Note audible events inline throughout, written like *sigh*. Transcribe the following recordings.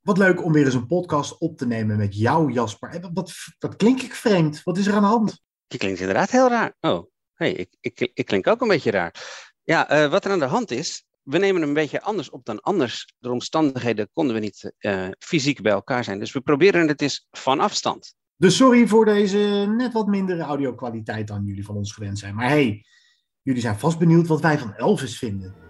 Wat leuk om weer eens een podcast op te nemen met jou, Jasper. Wat, wat klink ik vreemd? Wat is er aan de hand? Je klinkt inderdaad heel raar. Oh, hey, ik, ik, ik klink ook een beetje raar. Ja, eh, wat er aan de hand is, we nemen hem een beetje anders op dan anders. Door omstandigheden konden we niet eh, fysiek bij elkaar zijn. Dus we proberen het eens van afstand. Dus sorry voor deze net wat mindere audio-kwaliteit dan jullie van ons gewend zijn. Maar hey, jullie zijn vast benieuwd wat wij van Elvis vinden.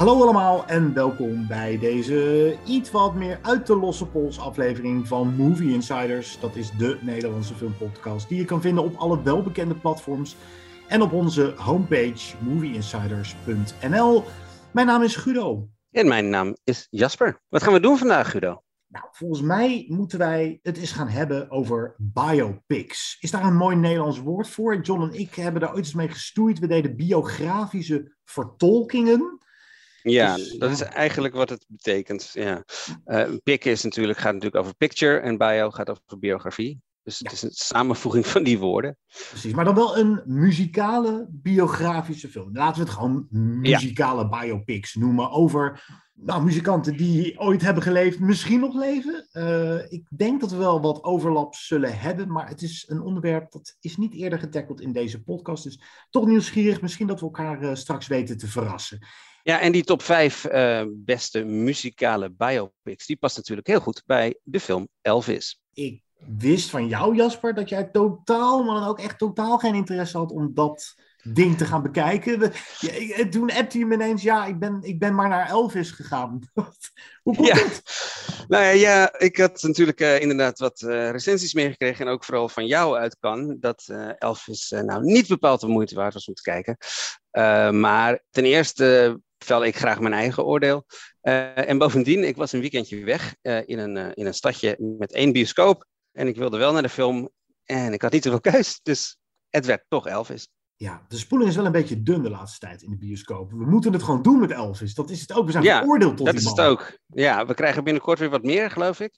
Hallo allemaal en welkom bij deze iets wat meer uit de losse pols aflevering van Movie Insiders. Dat is de Nederlandse filmpodcast die je kan vinden op alle welbekende platforms en op onze homepage movieinsiders.nl. Mijn naam is Guido. En mijn naam is Jasper. Wat gaan we doen vandaag, Guido? Nou, volgens mij moeten wij het eens gaan hebben over biopics. Is daar een mooi Nederlands woord voor? John en ik hebben daar ooit eens mee gestoeid. We deden biografische vertolkingen. Ja, Dus, dat ja. is eigenlijk wat het betekent. Ja. Eh pic is natuurlijk, gaat natuurlijk over picture en bio gaat over biografie. Dus het Ja. is een samenvoeging van die woorden. Precies, maar dan wel een muzikale biografische film. Laten we het gewoon muzikale biopics noemen over nou, muzikanten die ooit hebben geleefd, misschien nog leven. Eh, ik denk dat we wel wat overlap zullen hebben, maar het is een onderwerp dat is niet eerder getackeld in deze podcast. Dus toch nieuwsgierig, misschien dat we elkaar eh, straks weten te verrassen. Ja, en die top 5 beste muzikale biopics, die past natuurlijk heel goed bij de film Elvis. Ik wist van jou, Jasper, dat jij totaal, maar dan ook echt totaal geen interesse had om dat ding te gaan bekijken. *laughs* Ja, ik- toen appte je me ineens, ja, ik ben, ik ben maar naar Elvis gegaan. *laughs* Hoe komt Ja. dat? Nou ja, ja, ik had natuurlijk eh, inderdaad wat eh, recensies meegekregen. En ook vooral van jou uit kan. Dat eh, Elvis eh, nou niet bepaald de moeite waard was om te kijken. Eh, maar ten eerste vel ik graag mijn eigen oordeel. Eh, en bovendien, ik was een weekendje weg eh, in, een, eh, in een stadje met één bioscoop. En ik wilde wel naar de film. En ik had niet zoveel keus. Dus het werd toch Elvis. Ja, de spoeling is wel een beetje dun de laatste tijd in de bioscoop. We moeten het gewoon doen met Elvis. Dat is het ook. We zijn Ja, veroordeeld tot Dat die is het man. ook. Ja, we krijgen binnenkort weer wat meer, geloof ik.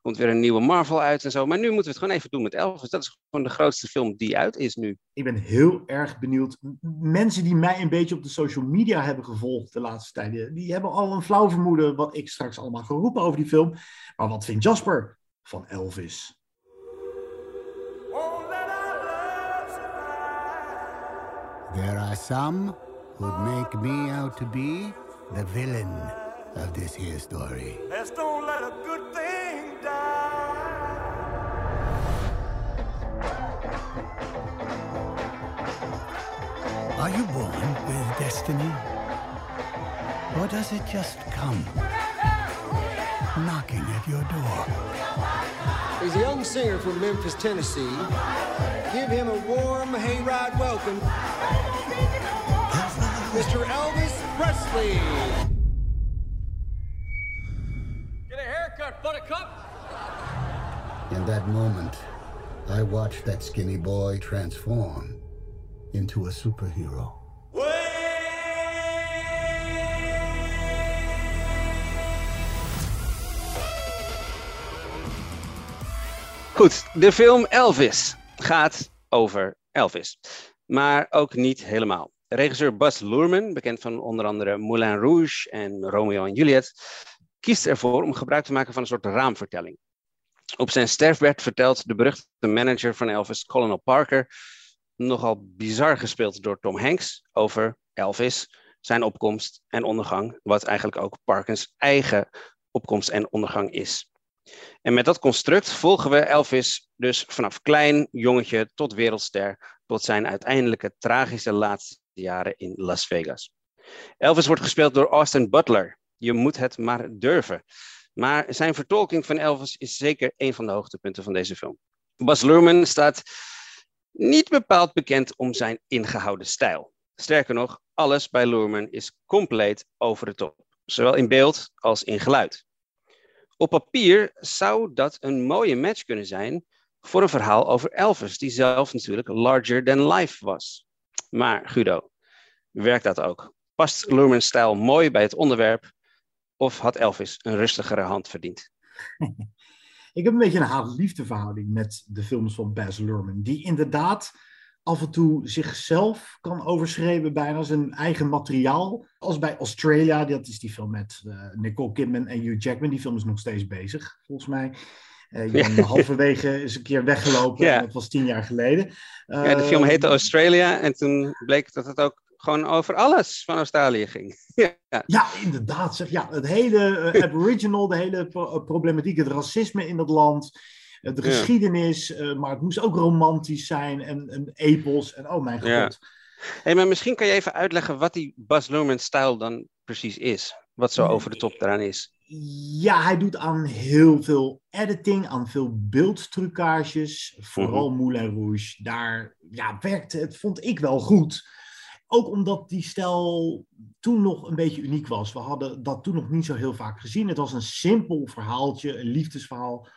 Er komt weer een nieuwe Marvel uit en zo. Maar nu moeten we het gewoon even doen met Elvis. Dat is gewoon de grootste film die uit is nu. Ik ben heel erg benieuwd. Mensen die mij een beetje op de social media hebben gevolgd de laatste tijd, die- hebben al een flauw vermoeden wat ik straks allemaal ga roepen over die film. Maar wat vindt Jasper van Elvis? There are some who'd make me out to be the villain of this here story. Let's don't let a good thing die. Are you born with destiny? Or does it just come knocking at your door? He's a young singer from Memphis, Tennessee. Give him a warm hayride welcome. Mr. Elvis Presley. That moment, I watched that skinny boy transform into a superhero. Goed, de film Elvis gaat over Elvis. Maar ook niet helemaal. Regisseur Bas Luhrmann, bekend van onder andere Moulin Rouge en Romeo en Juliet, kiest ervoor om gebruik te maken van een soort raamvertelling. Op zijn sterfbed vertelt de beruchte manager van Elvis, Colonel Parker, nogal bizar gespeeld door Tom Hanks, over Elvis, zijn opkomst en ondergang, wat eigenlijk ook Parkers eigen opkomst en ondergang is. En met dat construct volgen we Elvis dus vanaf klein jongetje tot wereldster, tot zijn uiteindelijke tragische laatste jaren in Las Vegas. Elvis wordt gespeeld door Austin Butler. Je moet het maar durven. Maar zijn vertolking van Elvis is zeker een van de hoogtepunten van deze film. Bas Luhrmann staat niet bepaald bekend om zijn ingehouden stijl. Sterker nog, alles bij Luhrmann is compleet over de top, zowel in beeld als in geluid. Op papier zou dat een mooie match kunnen zijn voor een verhaal over Elvis, die zelf natuurlijk larger than life was. Maar Guido, werkt dat ook? Past Luhrmann's stijl mooi bij het onderwerp of had Elvis een rustigere hand verdiend? *laughs* Ik heb een beetje een haat-liefde verhouding met de films van Baz Luhrmann, die inderdaad af en toe zichzelf kan overschreven bijna zijn eigen materiaal. Als bij Australia, dat is die film met uh, Nicole Kidman en Hugh Jackman. Die film is nog steeds bezig, volgens mij. Uh, ja. *laughs* halverwege is een keer weggelopen. Ja. Dat was tien jaar geleden. Uh, ja, de film heette Australia en toen bleek dat het ook gewoon over alles van Australië ging. *laughs* ja. ja, inderdaad. Zeg. Ja, het hele uh, Aboriginal, de hele pro problematiek, het racisme in het land, uh, de geschiedenis, uh, maar het moest ook romantisch zijn en, en epos en oh mijn god. Ja. Hey, maar misschien kan je even uitleggen wat die Bas Luhrmann-stijl dan precies is. Wat zo over de top eraan is. Ja, hij doet aan heel veel editing, aan veel beeldtrucages. Vooral -hmm. Moulin Rouge. Daar ja, werkte het, vond ik wel goed. Ook omdat die stijl toen nog een beetje uniek was. We hadden dat toen nog niet zo heel vaak gezien. Het was een simpel verhaaltje, een liefdesverhaal.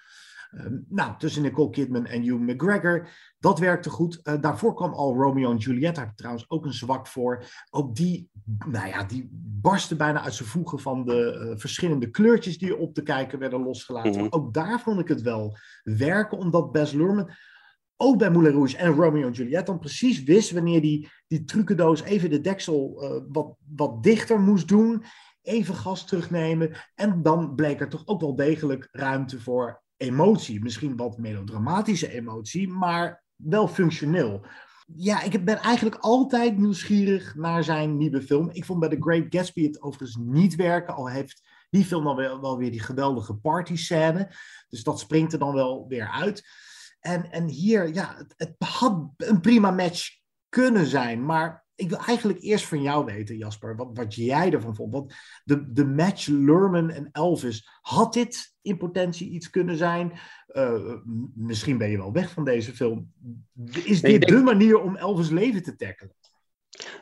Um, nou, tussen Nicole Kidman en Hugh McGregor. Dat werkte goed. Uh, daarvoor kwam al Romeo en Juliet. Daar heb ik trouwens ook een zwak voor. Ook die, nou ja, die barstte bijna uit zijn voegen van de uh, verschillende kleurtjes die op te kijken werden losgelaten. Mm -hmm. Ook daar vond ik het wel werken, omdat Baz Luhrmann ook bij Moulin Rouge en Romeo en Juliet dan precies wist wanneer die, die trucendoos even de deksel uh, wat, wat dichter moest doen, even gas terugnemen en dan bleek er toch ook wel degelijk ruimte voor emotie. Misschien wat melodramatische emotie, maar wel functioneel. Ja, ik ben eigenlijk altijd nieuwsgierig naar zijn nieuwe film. Ik vond bij The Great Gatsby het overigens niet werken, al heeft die film dan wel, wel weer die geweldige party scène. Dus dat springt er dan wel weer uit. En, en hier, ja, het, het, had een prima match kunnen zijn. Maar ik wil eigenlijk eerst van jou weten, Jasper, wat, wat jij ervan vond. Want de, de match Lurman en Elvis, had dit in potentie iets kunnen zijn? Uh, misschien ben je wel weg van deze film. Is dit denk... de manier om Elvis leven te tackelen?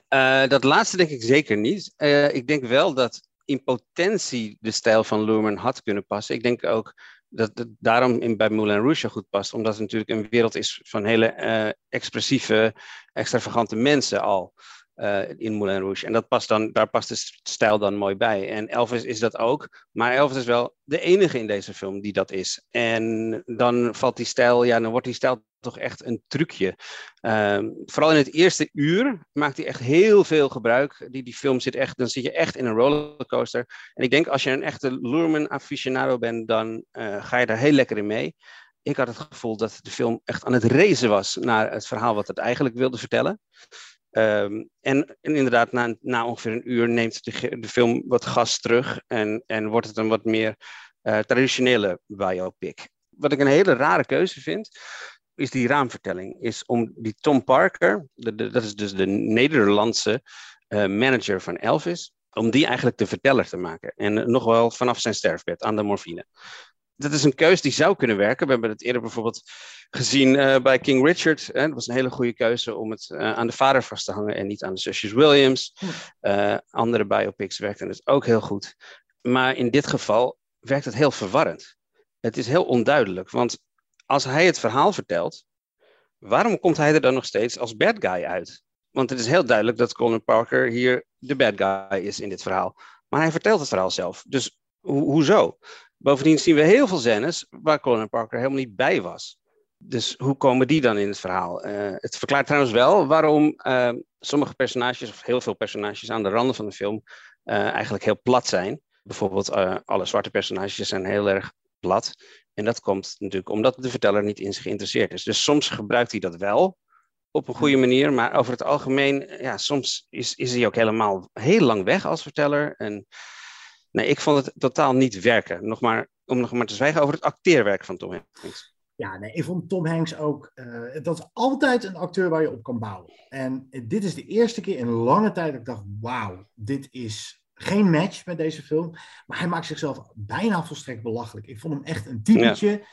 Uh, dat laatste denk ik zeker niet. Uh, ik denk wel dat in potentie de stijl van Lurman had kunnen passen. Ik denk ook dat het daarom in, bij Moulin Rouge goed past. Omdat het natuurlijk een wereld is van hele uh, expressieve, extravagante mensen al. Uh, in Moulin Rouge. En dat past dan, daar past de stijl dan mooi bij. En Elvis is dat ook. Maar Elvis is wel de enige in deze film die dat is. En dan valt die stijl, ja, dan wordt die stijl toch echt een trucje. Uh, vooral in het eerste uur maakt hij echt heel veel gebruik. Die, die film zit echt, dan zit je echt in een rollercoaster. En ik denk als je een echte Luhrmann aficionado bent, dan uh, ga je daar heel lekker in mee. Ik had het gevoel dat de film echt aan het racen was naar het verhaal wat het eigenlijk wilde vertellen. Um, en, inderdaad, na, na, ongeveer een uur neemt de, de, film wat gas terug en, en wordt het een wat meer uh, traditionele biopic. Wat ik een hele rare keuze vind, is die raamvertelling. Is om die Tom Parker, dat is dus de Nederlandse uh, manager van Elvis, om die eigenlijk de verteller te maken. En nog wel vanaf zijn sterfbed aan de morfine dat is een keus die zou kunnen werken. We hebben het eerder bijvoorbeeld gezien uh, bij King Richard. Hè? Dat was een hele goede keuze om het uh, aan de vader vast te hangen en niet aan de zusjes Williams. Uh, andere biopics werkten het ook heel goed. Maar in dit geval werkt het heel verwarrend. Het is heel onduidelijk, want als hij het verhaal vertelt, waarom komt hij er dan nog steeds als bad guy uit? Want het is heel duidelijk dat Colin Parker hier de bad guy is in dit verhaal. Maar hij vertelt het verhaal zelf. Dus ho hoezo? Bovendien zien we heel veel scènes waar Colin Parker helemaal niet bij was. Dus hoe komen die dan in het verhaal? Uh, het verklaart trouwens wel waarom uh, sommige personages, of heel veel personages aan de randen van de film, uh, eigenlijk heel plat zijn. Bijvoorbeeld alle zwarte personages zijn heel erg plat. En dat komt natuurlijk omdat de verteller niet in zich geïnteresseerd is. Dus soms gebruikt hij dat wel op een goede manier, maar over het algemeen, ja, soms is, is hij ook helemaal heel lang weg als verteller. En Nee, ik vond het totaal niet werken. Nog maar, om nog maar te zwijgen over het acteerwerk van Tom Hanks. Ja, nee, ik vond Tom Hanks ook. Uh, dat is altijd een acteur waar je op kan bouwen. En dit is de eerste keer in lange tijd dat ik dacht: wauw, dit is geen match met deze film. Maar hij maakt zichzelf bijna volstrekt belachelijk. Ik vond hem echt een typetje.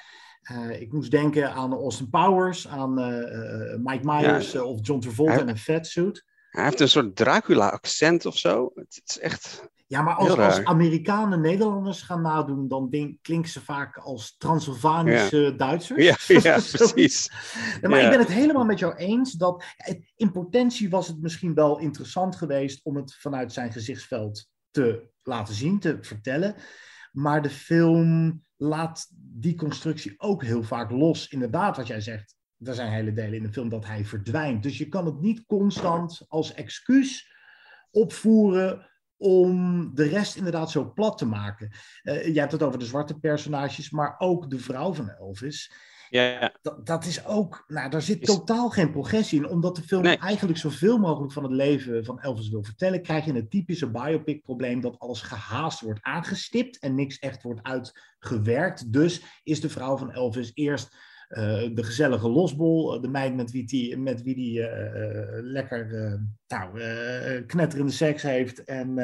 Uh, ik moest denken aan Austin Powers, aan uh, Mike Myers ja. of John Travolta hij, in een fatsuit. Hij heeft een soort Dracula-accent of zo. Het is echt. Ja, maar als, als Amerikanen Nederlanders gaan nadoen, dan denk, klinken ze vaak als Transylvanische ja. Duitsers. Ja, *laughs* ja precies. Ja, maar ik ben het helemaal met jou eens dat in potentie was het misschien wel interessant geweest om het vanuit zijn gezichtsveld te laten zien, te vertellen. Maar de film laat die constructie ook heel vaak los. Inderdaad, wat jij zegt, er zijn hele delen in de film dat hij verdwijnt. Dus je kan het niet constant als excuus opvoeren om de rest inderdaad zo plat te maken. Uh, je hebt het over de zwarte personages, maar ook de vrouw van Elvis. Ja. Dat, dat is ook, nou, daar zit totaal geen progressie in. Omdat de film eigenlijk zoveel mogelijk van het leven van Elvis wil vertellen, krijg je een typische biopic-probleem dat alles gehaast wordt aangestipt en niks echt wordt uitgewerkt. Dus is de vrouw van Elvis eerst de gezellige losbol, de meid met wie die, met wie die uh, lekker nou, knetterende seks heeft en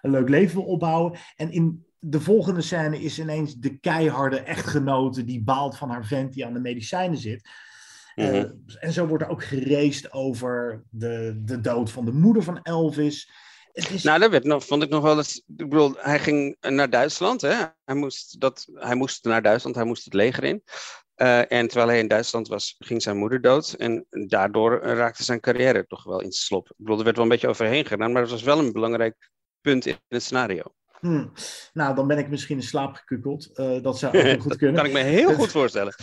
een leuk leven wil opbouwen. En in de volgende scène is ineens de keiharde echtgenote die baalt van haar vent die aan de medicijnen zit. Mm en zo wordt er ook gereest over de, de dood van de moeder van Elvis. Is... Nou, dat werd nog, vond ik nog wel eens. Ik bedoel, hij ging naar Duitsland. Hè? Hij, moest dat, hij moest naar Duitsland, hij moest het leger in. Uh, en terwijl hij in Duitsland was, ging zijn moeder dood. En daardoor raakte zijn carrière toch wel in slop. Ik bedoel, er werd wel een beetje overheen gedaan, maar het was wel een belangrijk punt in het scenario. Hmm. Nou, dan ben ik misschien in slaap gekukeld. Uh, dat zou ook *laughs* goed kunnen. kan ik me heel goed *laughs* voorstellen.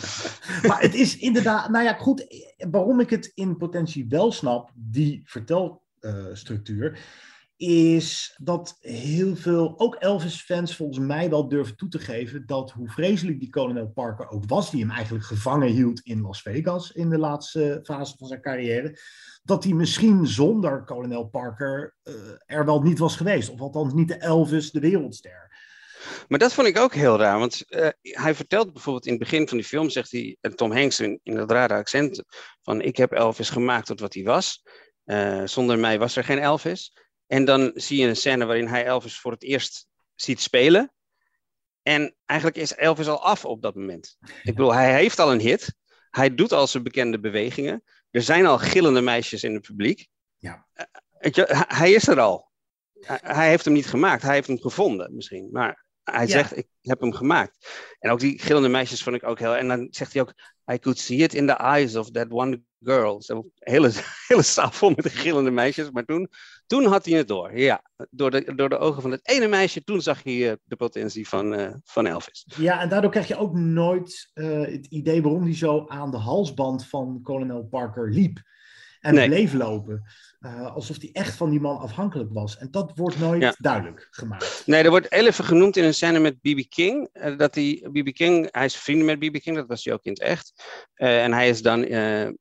maar het is inderdaad, nou ja, goed. Waarom ik het in potentie wel snap, die vertelstructuur, is dat heel veel, ook Elvis-fans volgens mij wel durven toe te geven dat hoe vreselijk die Colonel Parker ook was, die hem eigenlijk gevangen hield in Las Vegas in de laatste fase van zijn carrière, dat hij misschien zonder Colonel Parker uh, er wel niet was geweest. Of althans niet de Elvis, de wereldster. Maar dat vond ik ook heel raar, want uh, hij vertelt bijvoorbeeld in het begin van die film, zegt hij, Tom Hanks in, in dat rare accent, van ik heb Elvis gemaakt tot wat hij was. Uh, zonder mij was er geen Elvis. En dan zie je een scène waarin hij Elvis voor het eerst ziet spelen. En eigenlijk is Elvis al af op dat moment. Ik bedoel, hij heeft al een hit. Hij doet al zijn bekende bewegingen. Er zijn al gillende meisjes in het publiek. Ja. Uh, hij is er al. Hij heeft hem niet gemaakt. Hij heeft hem gevonden misschien. Maar hij ja. zegt, ik heb hem gemaakt. En ook die gillende meisjes vond ik ook heel... En dan zegt hij ook, I could see it in the eyes of that one girl. Zo hele, *laughs* hele zaal vol met gillende meisjes. Maar toen, toen had hij het door. Ja, door de, door de ogen van het ene meisje, toen zag hij uh, de potentie van, uh, van Elvis. Ja, en daardoor krijg je ook nooit uh, het idee waarom hij zo aan de halsband van kolonel Parker liep. En nee. bleef lopen. Uh, alsof hij echt van die man afhankelijk was. En dat wordt nooit ja. duidelijk gemaakt. Nee, er wordt heel even genoemd in een scène met B.B. King. Uh, dat hij, B.B. King, hij is vrienden met B.B. King, dat was hij ook in het echt. Uh, en hij is dan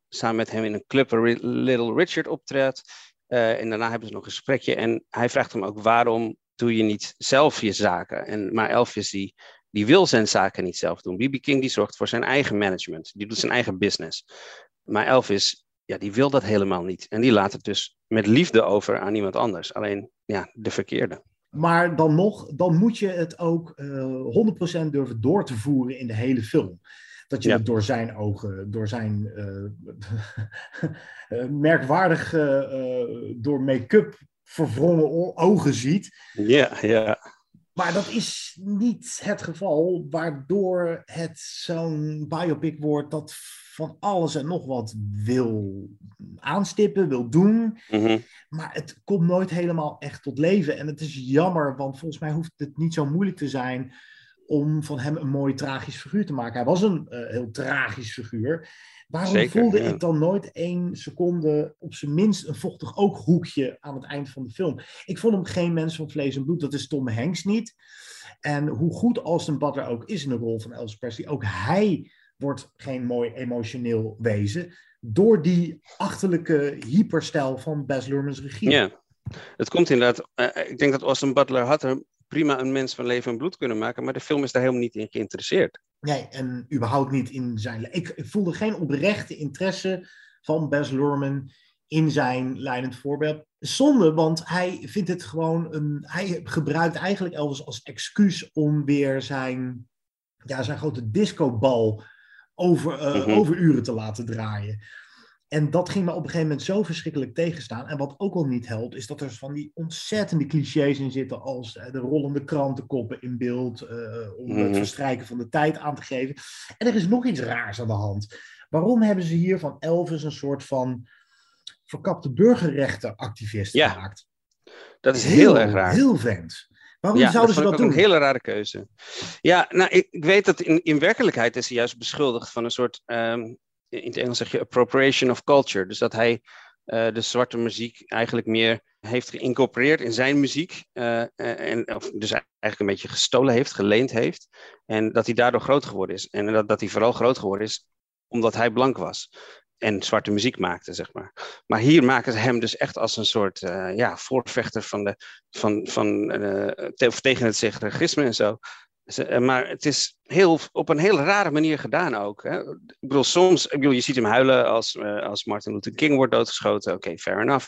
samen met hem in een club waar Little Richard optreedt. En daarna hebben ze nog een gesprekje. En hij vraagt hem ook waarom doe je niet zelf je zaken? En, maar Elvis die, die wil zijn zaken niet zelf doen. B.B. King die zorgt voor zijn eigen management. Die doet zijn eigen business. Maar Elvis ja, die wil dat helemaal niet. En die laat het dus met liefde over aan iemand anders. Alleen, ja, de verkeerde. Maar dan nog, dan moet je het ook uh, 100% durven door te voeren in de hele film. Dat je ja. het door zijn ogen, door zijn *laughs* uh, merkwaardig uh, door make-up verwrongen ogen ziet. Ja, ja. Maar dat is niet het geval, waardoor het zo'n biopic wordt dat van alles en nog wat wil aanstippen, wil doen. Mm-hmm. Maar het komt nooit helemaal echt tot leven. En het is jammer, want volgens mij hoeft het niet zo moeilijk te zijn om van hem een mooi tragisch figuur te maken. Hij was een uh, heel tragisch figuur. Waarom Zeker, voelde ja. ik dan nooit één seconde op zijn minst een vochtig ooghoekje aan het eind van de film? Ik vond hem geen mens van vlees en bloed, dat is Tom Hanks niet. En hoe goed Austin Butler ook is in de rol van Elvis Presley, ook hij wordt geen mooi emotioneel wezen door die achterlijke hyperstijl van Baz Luhrmann's regie. Ja, het komt inderdaad. Uh, ik denk dat Austin Butler had er prima een mens van leven en bloed kunnen maken, maar de film is daar helemaal niet in geïnteresseerd. Nee, en überhaupt niet in zijn... Ik, voelde geen oprechte interesse van Baz Luhrmann in zijn leidend voorbeeld. Zonde, want hij vindt het gewoon een. Hij gebruikt eigenlijk Elvis als excuus om weer zijn, ja, zijn grote discobal over, uh, mm over uren te laten draaien. En dat ging me op een gegeven moment zo verschrikkelijk tegenstaan. En wat ook al niet helpt, is dat er van die ontzettende clichés in zitten als de rollende krantenkoppen in beeld, uh, om mm het verstrijken van de tijd aan te geven. En er is nog iets raars aan de hand. Waarom hebben ze hier van Elvis een soort van verkapte burgerrechtenactivist ja. gemaakt. Dat is heel, erg raar. Heel vent. Waarom ja, zouden dat ze dat doen? een hele rare keuze. Ja, nou, ik, ik weet dat in, in werkelijkheid is hij juist beschuldigd van een soort, um, in het Engels zeg je, appropriation of culture. Dus dat hij uh, de zwarte muziek eigenlijk meer heeft geïncorporeerd in zijn muziek. Uh, en, of dus eigenlijk een beetje gestolen heeft, geleend heeft. En dat hij daardoor groot geworden is. En dat, dat hij vooral groot geworden is omdat hij blank was en zwarte muziek maakte, zeg maar. Maar hier maken ze hem dus echt als een soort uh, ja, voorvechter van de, van, van, te, tegen het segregisme en zo. Eh, maar het is heel, op een heel rare manier gedaan ook. Hè. Ik bedoel, soms, ik bedoel, je ziet hem huilen als, uh, als Martin Luther King wordt doodgeschoten. Oké, okay, fair enough.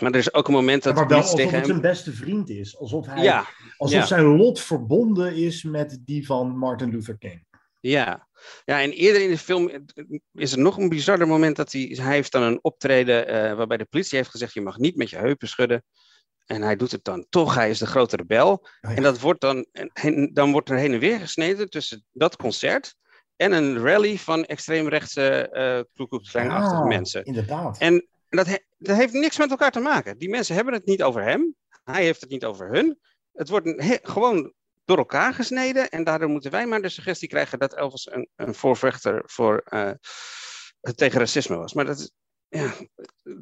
Maar er is ook een moment dat... Maar wel alsof tegen het zijn beste vriend is. Alsof, hij, ja, alsof ja. zijn lot verbonden is met die van Martin Luther King. Ja. ja, en eerder in de film is er nog een bizarder moment dat hij, hij heeft dan een optreden uh, waarbij de politie heeft gezegd, je mag niet met je heupen schudden. En hij doet het dan toch, hij is de grote rebel. Oh ja. En dat wordt dan, en, dan wordt er heen en weer gesneden tussen dat concert en een rally van extreemrechtse uh, ah, mensen. Inderdaad. En dat, he, dat heeft niks met elkaar te maken. Die mensen hebben het niet over hem, hij heeft het niet over hun. Het wordt een, gewoon door elkaar gesneden. En daardoor moeten wij maar de suggestie krijgen dat Elvis een, een voorvechter voor, uh, tegen racisme was. Maar dat is, ja,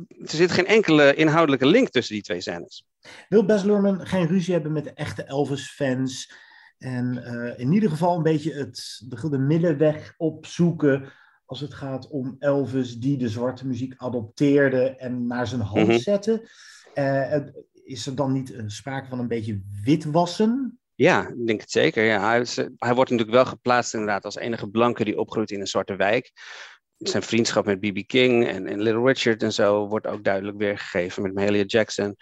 er zit geen enkele inhoudelijke link tussen die twee scènes. Wil Baz Luhrmann geen ruzie hebben met de echte Elvis-fans? En uh, in ieder geval een beetje het, de, de middenweg opzoeken als het gaat om Elvis die de zwarte muziek adopteerde en naar zijn hand mm-hmm. zette. Uh, is er dan niet sprake van een beetje witwassen? Ja, ik denk het zeker. Ja. Hij, is, hij wordt natuurlijk wel geplaatst inderdaad als enige blanke die opgroeit in een zwarte wijk. Zijn vriendschap met B.B. King en, en, Little Richard en zo wordt ook duidelijk weergegeven met Mahalia Jackson.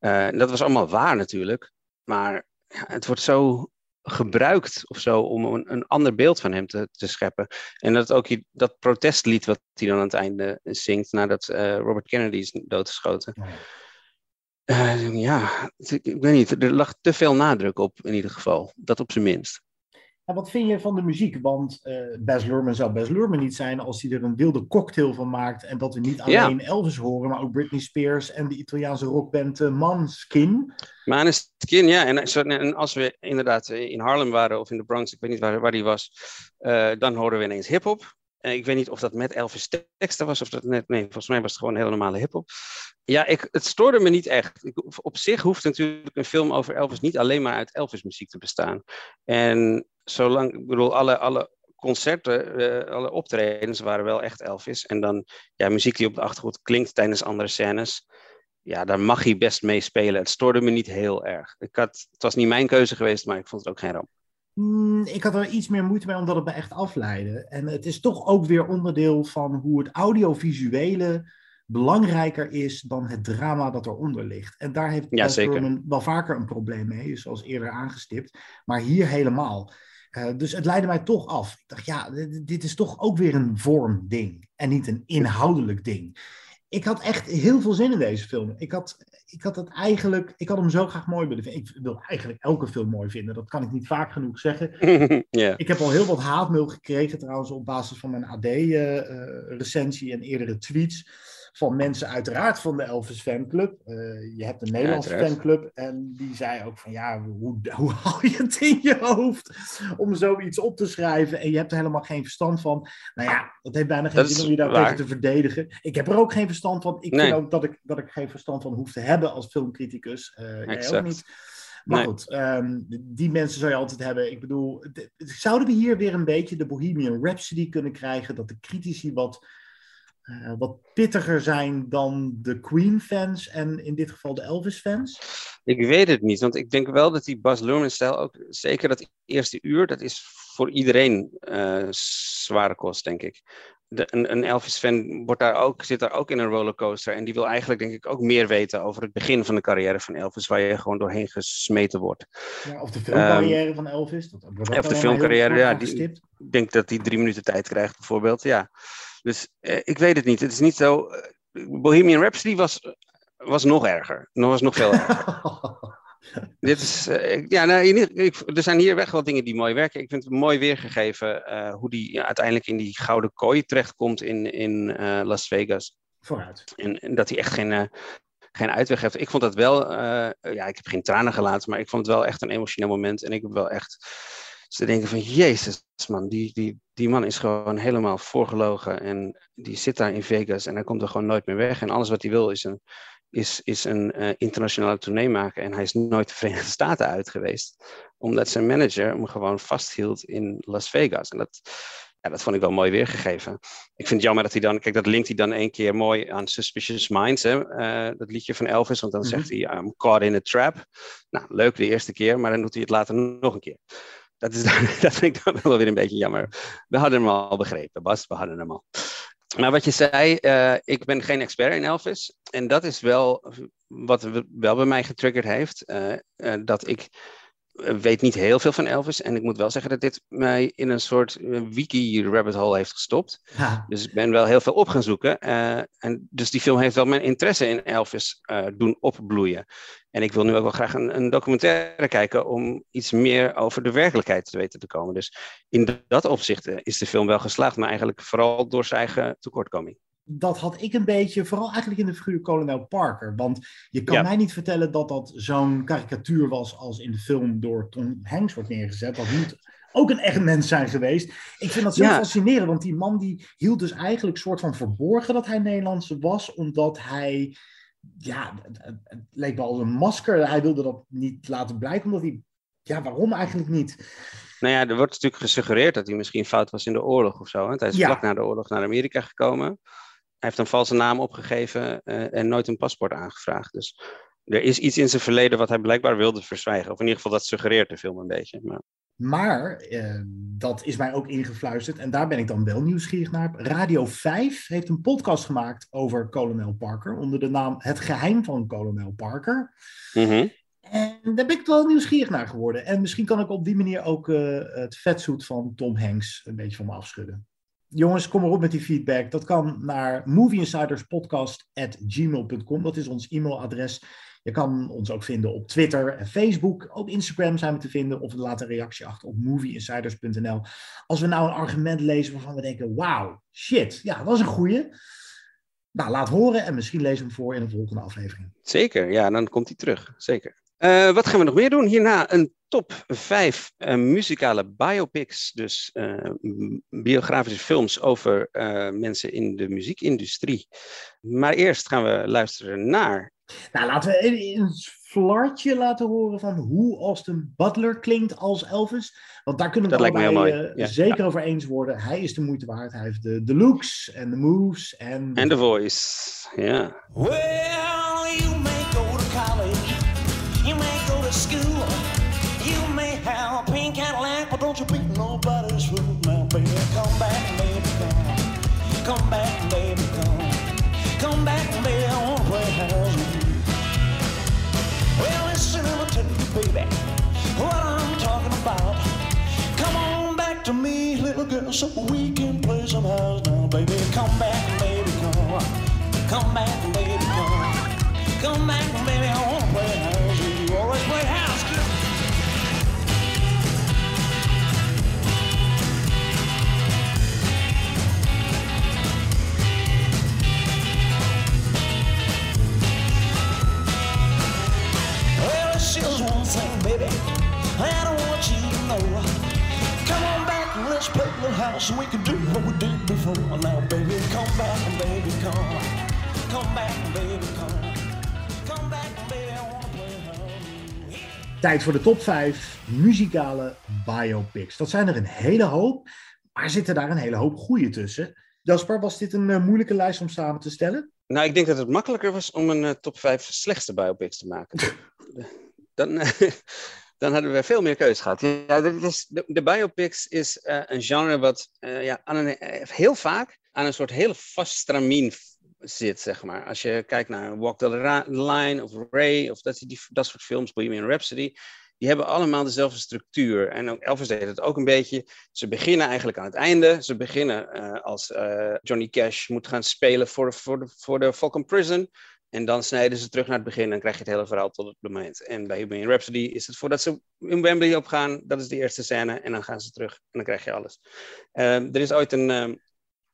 Uh, dat was allemaal waar natuurlijk, maar ja, het wordt zo gebruikt of zo om een, een ander beeld van hem te, te, scheppen. En dat ook dat protestlied wat hij dan aan het einde zingt nadat uh, Robert Kennedy is doodgeschoten. Ja. Uh, ja, ik weet niet. Er lag te veel nadruk op, in ieder geval. Dat op zijn minst. En wat vind je van de muziek? Want uh, Baz Luhrmann zou Baz Luhrmann niet zijn als hij er een wilde cocktail van maakt. En dat we niet alleen ja. Elvis horen, maar ook Britney Spears en de Italiaanse rockband uh, Manskin. Manskin, ja. En, en, als we inderdaad in Harlem waren of in de Bronx, ik weet niet waar, waar die was, uh, dan horen we ineens hip-hop. Ik weet niet of dat met Elvis teksten was of dat net. Nee, volgens mij was het gewoon een hele normale hip-hop. Ja, ik, het stoorde me niet echt. Ik, op zich hoeft natuurlijk een film over Elvis niet alleen maar uit Elvis-muziek te bestaan. En zolang, ik bedoel, alle, alle concerten, uh, alle optredens waren wel echt Elvis. En dan, ja, muziek die op de achtergrond klinkt tijdens andere scènes. Ja, daar mag hij best mee spelen. Het stoorde me niet heel erg. Ik had, het was niet mijn keuze geweest, maar ik vond het ook geen ramp. Mm, ik had er iets meer moeite mee omdat het me echt afleidde. En het is toch ook weer onderdeel van hoe het audiovisuele belangrijker is dan het drama dat eronder ligt. En daar heeft ja, wel vaker een probleem mee, zoals eerder aangestipt. Maar hier helemaal. Uh, dus het leidde mij toch af. Ik dacht, ja, dit, dit is toch ook weer een vormding en niet een inhoudelijk ding ik had echt heel veel zin in deze film. Ik had, ik had het eigenlijk, ik had hem zo graag mooi willen vinden. Ik wil eigenlijk elke film mooi vinden. Dat kan ik niet vaak genoeg zeggen. *laughs* yeah. Ik heb al heel wat haatmail gekregen trouwens op basis van mijn AD-recensie uh, en eerdere tweets van mensen uiteraard van de Elvis fanclub. Uh, je hebt een Nederlandse ja, fanclub en die zei ook van ja, hoe, hoe *laughs* haal je het in je hoofd om zoiets op te schrijven en je hebt er helemaal geen verstand van. Nou ja, dat heeft bijna geen zin om je daar tegen te verdedigen. Ik heb er ook geen verstand van. Ik nee. vind ook dat ik, dat ik geen verstand van hoef te hebben als filmcriticus. Uh, jij ook niet. Maar nee. goed, um, die mensen zou je altijd hebben. Ik bedoel, de, zouden we hier weer een beetje de Bohemian Rhapsody kunnen krijgen? Dat de critici wat uh, wat pittiger zijn dan de Queen-fans en in dit geval de Elvis-fans? Ik weet het niet, want ik denk wel dat die Bas Luhrmann-stijl ook, zeker dat eerste uur, dat is voor iedereen uh, zware kost, denk ik. De, een, een Elvis-fan wordt daar ook, zit daar ook in een rollercoaster en die wil eigenlijk, denk ik, ook meer weten over het begin van de carrière van Elvis, waar je gewoon doorheen gesmeten wordt. Ja, of de filmcarrière um, van Elvis. Dat of de filmcarrière, ja. Die, ik denk dat hij drie minuten tijd krijgt, bijvoorbeeld, ja. Dus uh, ik weet het niet. Het is niet zo. Uh, Bohemian Rhapsody was was nog erger. Nog was nog veel erger. *laughs* Dit is, uh, ja, nou, ik, er zijn hier weg wel dingen die mooi werken. Ik vind het mooi weergegeven uh, hoe die ja, uiteindelijk in die gouden kooi terechtkomt in, in uh, Las Vegas. Vooruit. En, en dat hij echt geen, geen uitweg heeft. Ik vond dat wel, ja, ik heb geen tranen gelaten, maar ik vond het wel echt een emotioneel moment. En ik heb wel echt te denken van, jezus man, die, die, die man is gewoon helemaal voorgelogen. En die zit daar in Vegas en hij komt er gewoon nooit meer weg. En alles wat hij wil is een is, is een uh, internationale tournee maken. En hij is nooit de *laughs* Verenigde Staten uit geweest. Omdat zijn manager hem gewoon vasthield in Las Vegas. En dat, ja, dat vond ik wel mooi weergegeven. Ik vind het jammer dat hij dan, kijk, dat linkt hij dan één keer mooi aan Suspicious Minds, hè? Uh, dat liedje van Elvis, want dan mm -hmm. zegt hij, I'm caught in a trap. Nou, leuk de eerste keer, maar dan doet hij het later nog een keer. Dat, is *laughs* dat vind ik dan wel weer een beetje jammer. We hadden hem al begrepen, Bas, we hadden hem al. Maar wat je zei, uh, ik ben geen expert in Elvis. En dat is wel wat wel bij mij getriggerd heeft. Uh, uh, dat ik weet niet heel veel van Elvis. En ik moet wel zeggen dat dit mij in een soort wiki-rabbit hole heeft gestopt. Ja. Dus ik ben wel heel veel op gaan zoeken. en dus die film heeft wel mijn interesse in Elvis doen opbloeien. En ik wil nu ook wel graag een, een, documentaire kijken om iets meer over de werkelijkheid te weten te komen. Dus in dat opzicht is de film wel geslaagd, maar eigenlijk vooral door zijn eigen tekortkoming. Dat had ik een beetje, vooral eigenlijk in de figuur kolonel Parker. Want je kan ja. mij niet vertellen dat dat zo'n karikatuur was als in de film door Tom Hanks wordt neergezet. Dat moet ook een echt mens zijn geweest. Ik vind dat zo ja. fascinerend, want die man die hield dus eigenlijk soort van verborgen dat hij Nederlandse was, omdat hij ja, het, leek wel als een masker. Hij wilde dat niet laten blijken, omdat hij... Ja, waarom eigenlijk niet? Nou ja, er wordt natuurlijk gesuggereerd dat hij misschien fout was in de oorlog of zo. Hè? Hij is ja. vlak na de oorlog naar Amerika gekomen. Hij heeft een valse naam opgegeven uh, en nooit een paspoort aangevraagd. Dus er is iets in zijn verleden wat hij blijkbaar wilde verzwijgen. Of in ieder geval dat suggereert de film een beetje. Maar... Maar uh, dat is mij ook ingefluisterd en daar ben ik dan wel nieuwsgierig naar. Radio 5 heeft een podcast gemaakt over kolonel Parker onder de naam Het Geheim van kolonel Parker. Mm -hmm. En daar ben ik wel nieuwsgierig naar geworden. En misschien kan ik op die manier ook uh, het vetzoet van Tom Hanks een beetje van me afschudden. Jongens, kom maar op met die feedback. Dat kan naar movieinsiderspodcast.gmail.com. Dat is ons e-mailadres. Je kan ons ook vinden op Twitter en Facebook. Op Instagram zijn we te vinden. Of laat een reactie achter op movieinsiders.nl. Als we nou een argument lezen waarvan we denken: wauw, shit, ja, dat is een goeie. Nou, laat horen en misschien lezen we hem voor in een volgende aflevering. Zeker, ja, dan komt hij terug. Zeker. Uh, wat gaan we nog meer doen? Hierna een top 5 uh, muzikale biopics. Dus uh, biografische films over mensen in de muziekindustrie. Maar eerst gaan we luisteren naar nou, laten we een flartje laten horen van hoe Austin Butler klinkt als Elvis. Want daar kunnen we het allebei uh, ja. zeker ja. over eens worden. Hij is de moeite waard. Hij heeft de, de looks en de moves. En en de voice, ja. Well, girl, so we can play some house now, baby. Come back, baby, come. Come back, baby, come. Come back, baby, I wanna play house you. Always play house, kid. just one thing, baby. I don't want you to know. Come on back let's play the house and we can do what we did before. Now, baby, come back and baby, come. Come back and baby, come. Come back and baby, I wanna play. Tijd voor de top 5 muzikale biopics. Dat zijn er een hele hoop, maar zitten daar een hele hoop goede tussen. Jasper, was dit een uh, moeilijke lijst om samen te stellen? Nou, ik denk dat het makkelijker was om een uh, top 5 slechtste biopics te maken. *laughs* dan, dan hadden we veel meer keus gehad. Ja, is, de, biopics is eh, een genre wat eh, ja, aan eh, heel vaak aan een soort heel vast stramien zit, zeg maar. Als je kijkt naar Walk the Line of Ray of dat, die, dat soort films, Bohemian Rhapsody, die hebben allemaal dezelfde structuur. En ook Elvis deed het ook een beetje. Ze beginnen eigenlijk aan het einde. Ze beginnen als Johnny Cash moet gaan spelen voor, voor, de, voor de Falcon Prison. En dan snijden ze terug naar het begin dan krijg je het hele verhaal tot het moment. En bij Bohemian Rhapsody is het voordat ze in Wembley opgaan, dat is de eerste scène. En dan gaan ze terug en dan krijg je alles. Ehm, er is ooit een ehm,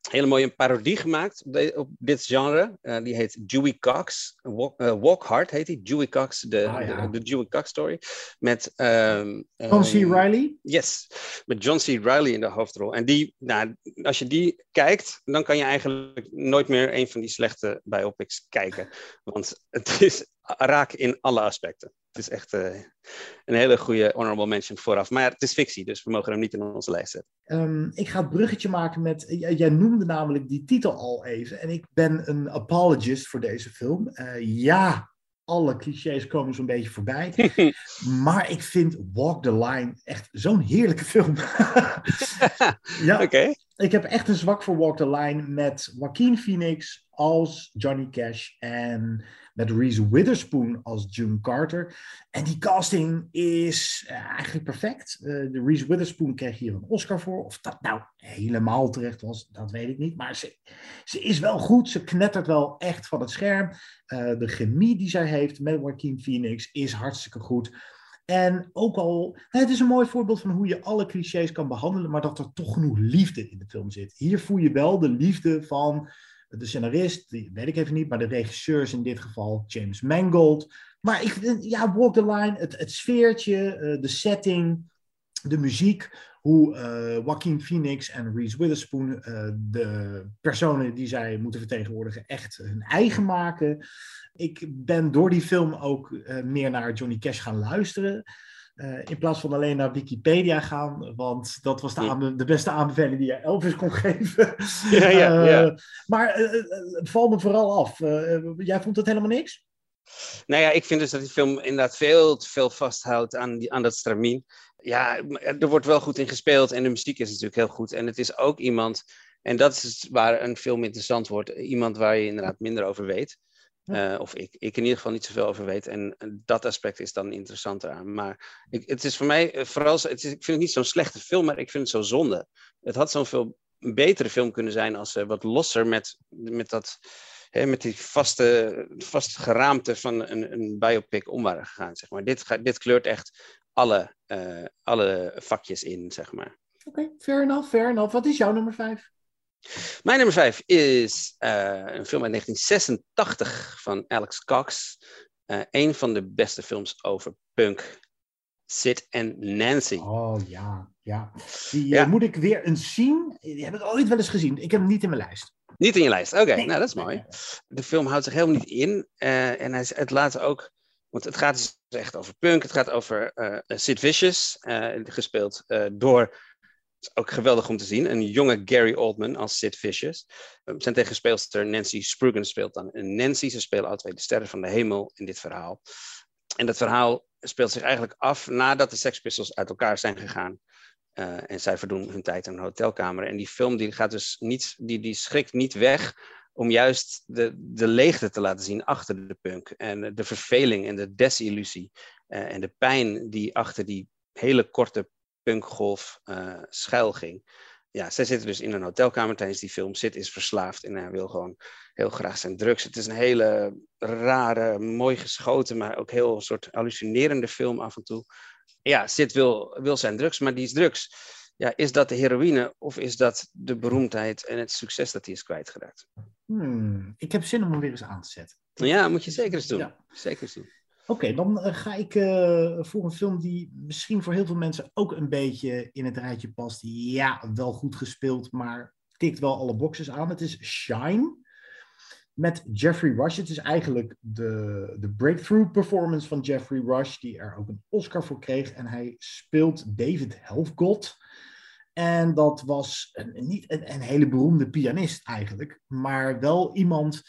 hele mooie parodie gemaakt op, de- op dit genre. Eh, die heet Dewey Cox. Walk, eh, Walk Hard heet die. Dewey Cox, de, Ah, ja. de, de Dewey Cox story. Met ehm, John C. ehm, Reilly? Yes, met John C. Reilly in de hoofdrol. En die, nou, als je die kijkt, dan kan je eigenlijk nooit meer een van die slechte biopics kijken. Want het is raak in alle aspecten. Het is echt eh, een hele goede honorable mention vooraf. Maar ja, het is fictie, dus we mogen hem niet in onze lijst zetten. Ehm, ik ga het bruggetje maken met. Jij noemde namelijk die titel al even. En ik ben een apologist voor deze film. Eh, ja, alle clichés komen zo'n beetje voorbij. *laughs* maar ik vind Walk the Line echt zo'n heerlijke film. *laughs* ja, Oké. ik heb echt een zwak voor Walk the Line met Joaquin Phoenix als Johnny Cash en met Reese Witherspoon als June Carter. En die casting is eh, eigenlijk perfect. Eh, de Reese Witherspoon kreeg hier een Oscar voor. Of dat nou helemaal terecht was, dat weet ik niet. Maar ze, ze is wel goed. Ze knettert wel echt van het scherm. Eh, de chemie die zij heeft met Joaquin Phoenix is hartstikke goed. En ook al, het is een mooi voorbeeld van hoe je alle clichés kan behandelen, maar dat er toch genoeg liefde in de film zit. Hier voel je wel de liefde van de scenarist, die weet ik even niet, maar de regisseurs in dit geval, James Mangold. Maar ik ja, Walk the Line, het, sfeertje, eh, de setting, de muziek, hoe eh Joaquin Phoenix en Reese Witherspoon eh, de personen die zij moeten vertegenwoordigen echt hun eigen maken. Ik ben door die film ook meer naar Johnny Cash gaan luisteren. Eh, in plaats van alleen naar Wikipedia gaan, want dat was de, aanbe- de beste aanbeveling die je Elvis kon *laughs* geven. Ja, ja, Eh, ja. Maar eh, eh, het valt me vooral af. Eh, eh, jij vond het helemaal niks? Nou ja, ik vind dus dat die film inderdaad veel te veel vasthoudt aan, die, aan dat stramien. Ja, er wordt wel goed in gespeeld en de muziek is natuurlijk heel goed. En het is ook iemand, en dat is waar een film interessant wordt, iemand waar je inderdaad minder over weet. Eh, of ik, ik in ieder geval niet zoveel over weet. En eh, dat aspect is dan interessanter aan. Maar ik, het is voor mij eh, vooral, het is, ik vind het niet zo'n slechte film, maar ik vind het zo zonde. Het had zo'n veel betere film kunnen zijn als ze wat losser met, met dat hè, met die vaste, vaste geraamte van een, een biopic om waren gegaan. Zeg maar. dit, dit kleurt echt alle, alle vakjes in, zeg maar. Oké, fair enough, fair enough. Wat is jouw nummer vijf? Mijn nummer vijf is eh, een film uit 1986 van Alex Cox. Eh, een van de beste films over punk. Sid en Nancy. Oh ja, ja. Die eh, moet ik weer eens zien. Die heb ik ooit wel eens gezien. Ik heb hem niet in mijn lijst. Niet in je lijst. Oké, Nee. nou dat is mooi. De film houdt zich helemaal niet in. en hij, het laat ook. Want het gaat dus echt over punk. Het gaat over Sid Vicious. gespeeld door. Is ook geweldig om te zien. Een jonge Gary Oldman als Sid Vicious. Eh, zijn tegenspeelster Nancy Sprugen speelt dan een Nancy. Ze spelen alle twee de sterren van de hemel in dit verhaal. En dat verhaal speelt zich eigenlijk af nadat de Sex Pistols uit elkaar zijn gegaan. Eh, en zij verdoen hun tijd in een hotelkamer. En die film die gaat dus niet, die, die schrikt niet weg om juist de, de leegte te laten zien achter de punk. En de verveling en de desillusie. eh, en de pijn die achter die hele korte punkgolf eh schuil ging. Ja, zij zitten dus in een hotelkamer tijdens die film. Sid is verslaafd en hij wil gewoon heel graag zijn drugs. Het is een hele rare, mooi geschoten, maar ook heel een soort hallucinerende film af en toe. Ja, Sid wil, wil zijn drugs, maar die is drugs. Ja, is dat de heroïne of is dat de beroemdheid en het succes dat hij is kwijtgeraakt? Hmm, ik heb zin om hem weer eens aan te zetten. Ja, moet je zeker eens doen. Ja. Zeker eens doen. Oké, dan eh, ga ik eh, voor een film die misschien voor heel veel mensen ook een beetje in het rijtje past. Ja, wel goed gespeeld, maar tikt wel alle boxes aan. Het is Shine met Jeffrey Rush. Het is eigenlijk de, de breakthrough performance van Jeffrey Rush, die er ook een Oscar voor kreeg. En hij speelt David Helfgott. En dat was een, niet een, een hele beroemde pianist eigenlijk, maar wel iemand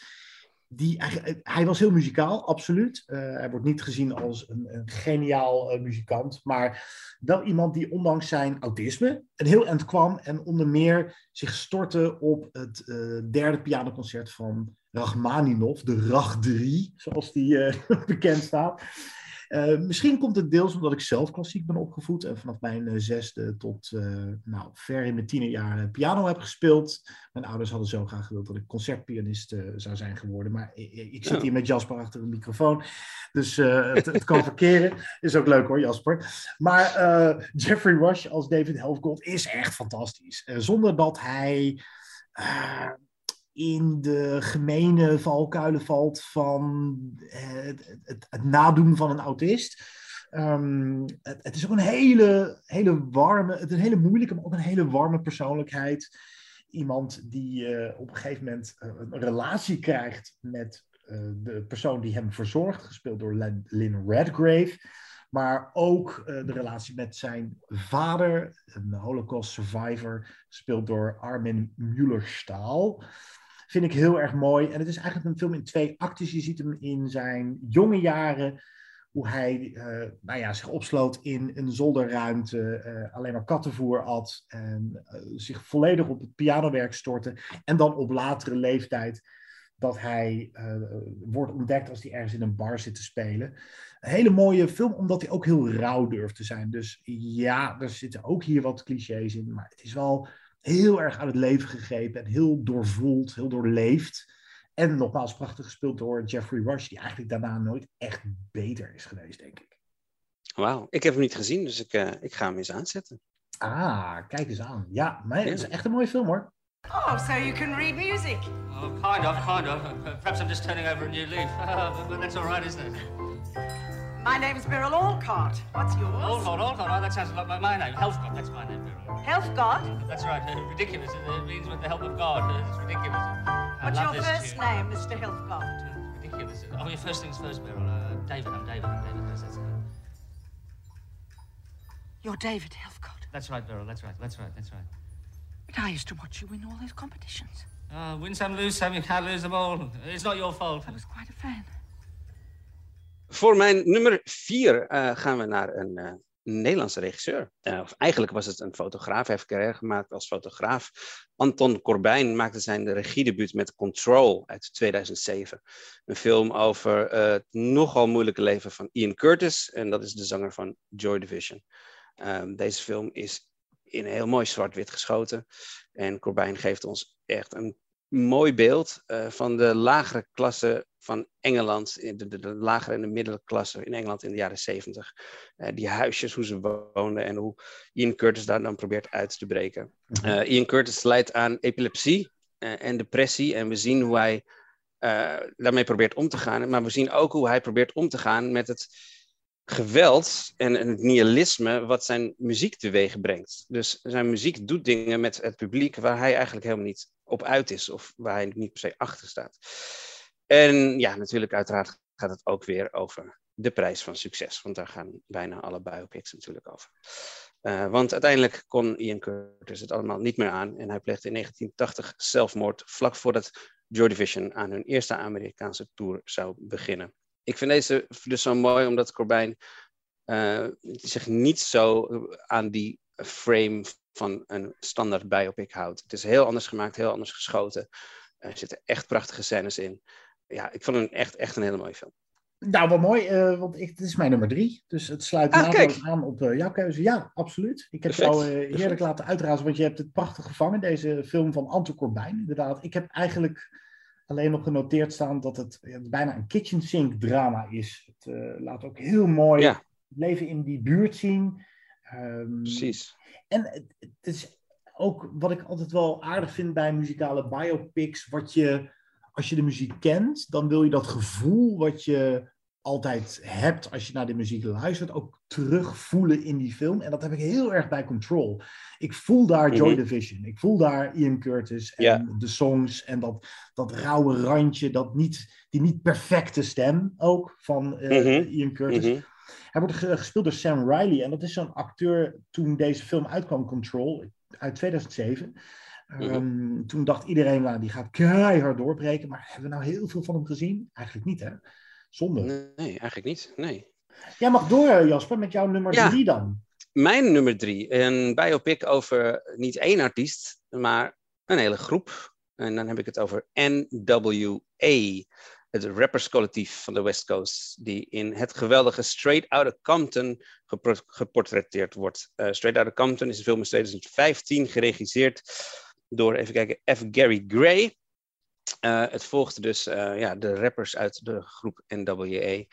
die, hij, hij was heel muzikaal, absoluut. Uh, hij wordt niet gezien als een, een geniaal uh, muzikant, maar wel iemand die ondanks zijn autisme een heel eind kwam en onder meer zich stortte op het derde pianoconcert van Rachmaninov, de Rach 3, zoals die *laughs* bekend staat. Uh, misschien komt het deels omdat ik zelf klassiek ben opgevoed en vanaf mijn uh, zesde tot uh, nou, ver in mijn tienerjaren piano heb gespeeld. Mijn ouders hadden zo graag gewild dat ik concertpianist zou zijn geworden, maar ik, ik zit hier met Jasper achter een microfoon, dus het, het, kan verkeren. Is ook leuk hoor, Jasper. Maar Jeffrey Rush als David Helfgott is echt fantastisch. zonder dat hij in de gemene valkuilen valt van het, het, het nadoen van een autist. Um, het, het, is ook een hele, hele warme, het is een hele moeilijke, maar ook een hele warme persoonlijkheid. Iemand die uh, op een gegeven moment uh, een relatie krijgt met de persoon die hem verzorgt, gespeeld door Lynn Redgrave. Maar ook de relatie met zijn vader, een Holocaust survivor, gespeeld door Armin Mueller-Stahl vind ik heel erg mooi. En het is eigenlijk een film in twee actes. Je ziet hem in zijn jonge jaren, hoe hij uh, nou ja, zich opsloot in een zolderruimte, uh, alleen maar kattenvoer at en uh, zich volledig op het pianowerk stortte. En dan op latere leeftijd dat hij wordt ontdekt als hij ergens in een bar zit te spelen. Een hele mooie film, omdat hij ook heel rauw durft te zijn. Dus ja, er zitten ook hier wat clichés in, maar het is wel heel erg aan het leven gegrepen en heel doorvoeld, heel doorleefd. En nogmaals, prachtig gespeeld door Jeffrey Rush, die eigenlijk daarna nooit echt beter is geweest, denk ik. Wauw, ik heb hem niet gezien, dus ik, uh, ik ga hem eens aanzetten. Ah, kijk eens aan. Ja, maar het is echt een mooie film hoor. Oh, so you can read music? Oh, kind of, kind of. Perhaps I'm just turning over a new leaf. *laughs* but that's all right, isn't it? My name's Beryl Alcott. What's yours? Alcott, Alcott. Oh, that sounds a lot like my name. Healthcott, that's my name, Beryl. Healthcott? That's right. Uh, ridiculous. It means with the help of God. Uh, it's ridiculous. I What's your first tune. name, Mr. Healthcott? It's ridiculous. Oh, your first things first, Beryl. Uh, David. I'm David. I'm David. That's, that's, You're David Healthcott. that's right, Beryl. That's right. That's right. That's right. But I used to watch you win all those competitions. Uh, win some, lose some. You can't lose them all. It's not your fault. I was quite a fan. Voor mijn nummer vier uh, gaan we naar een uh, Nederlandse regisseur. Uh, of eigenlijk was het een fotograaf. Hij heeft carrière gemaakt als fotograaf. Anton Corbijn maakte zijn regiedebuut met Control uit 2007. Een film over het nogal moeilijke leven van Ian Curtis. En dat is de zanger van Joy Division. Um, deze film is in heel mooi zwart-wit geschoten. En Corbijn geeft ons echt een mooi beeld uh, van de lagere klasse van Engeland, de, de, de, lagere en de middelklasse in Engeland in de jaren zeventig. Uh, die huisjes, hoe ze woonden en hoe Ian Curtis daar dan probeert uit te breken. Uh, Ian Curtis leidt aan epilepsie en depressie en we zien hoe hij daarmee probeert om te gaan. Maar we zien ook hoe hij probeert om te gaan met het geweld en het nihilisme wat zijn muziek teweeg brengt. Dus zijn muziek doet dingen met het publiek waar hij eigenlijk helemaal niet op uit is of waar hij niet per se achter staat. En ja, natuurlijk uiteraard gaat het ook weer over de prijs van succes, want daar gaan bijna alle biopics natuurlijk over. Uh, want uiteindelijk kon Ian Curtis het allemaal niet meer aan en hij pleegde in 1980 zelfmoord vlak voordat Joy Division aan hun eerste Amerikaanse tour zou beginnen. Ik vind deze dus zo mooi omdat Corbijn uh, zich niet zo aan die frame van een standaard biopic houdt. Het is heel anders gemaakt, heel anders geschoten. Er zitten echt prachtige scènes in. Ja, ik vond hem echt, echt een hele mooie film. Nou, wat mooi, uh, want ik, het is mijn nummer drie. Dus het sluit ah, aan op uh, jouw keuze. Ja, absoluut. Ik heb Perfect. jou uh, heerlijk Perfect. laten uitrazen, want je hebt het prachtig gevangen. Deze film van Anton Corbijn, inderdaad. Ik heb eigenlijk alleen nog genoteerd staan dat het, ja, bijna een kitchen sink drama is. Het laat ook heel mooi ja. het leven in die buurt zien. Um, Precies. En het, het is ook wat ik altijd wel aardig vind bij muzikale biopics, wat je, als je de muziek kent, dan wil je dat gevoel wat je altijd hebt als je naar de muziek luistert, ook terugvoelen in die film. En dat heb ik heel erg bij Control. Ik voel daar Joy mm-hmm. Division, ik voel daar Ian Curtis en yeah. de songs en dat, dat rauwe randje, dat niet, die niet perfecte stem ook van uh, mm-hmm. Ian Curtis. Mm-hmm. Hij wordt gespeeld door Sam Riley. En dat is zo'n acteur toen deze film uitkwam, Control, uit 2007. Ehm, Toen dacht iedereen, nou, die gaat keihard doorbreken. Maar hebben we nou heel veel van hem gezien? Eigenlijk niet, hè? Zonde. Nee, eigenlijk niet. Nee. Jij mag door, eh, Jasper, met jouw nummer Ja. drie dan. Mijn nummer drie, een biopic over niet één artiest, maar een hele groep. En dan heb ik het over NWA, het rapperscollectief van de West Coast, die in het geweldige Straight Outta Compton geportretteerd wordt. Eh, Straight Outta Compton is een film in 2015 geregisseerd door, even kijken, F. Gary Gray. Eh, het volgde dus eh, ja, de rappers uit de groep NWA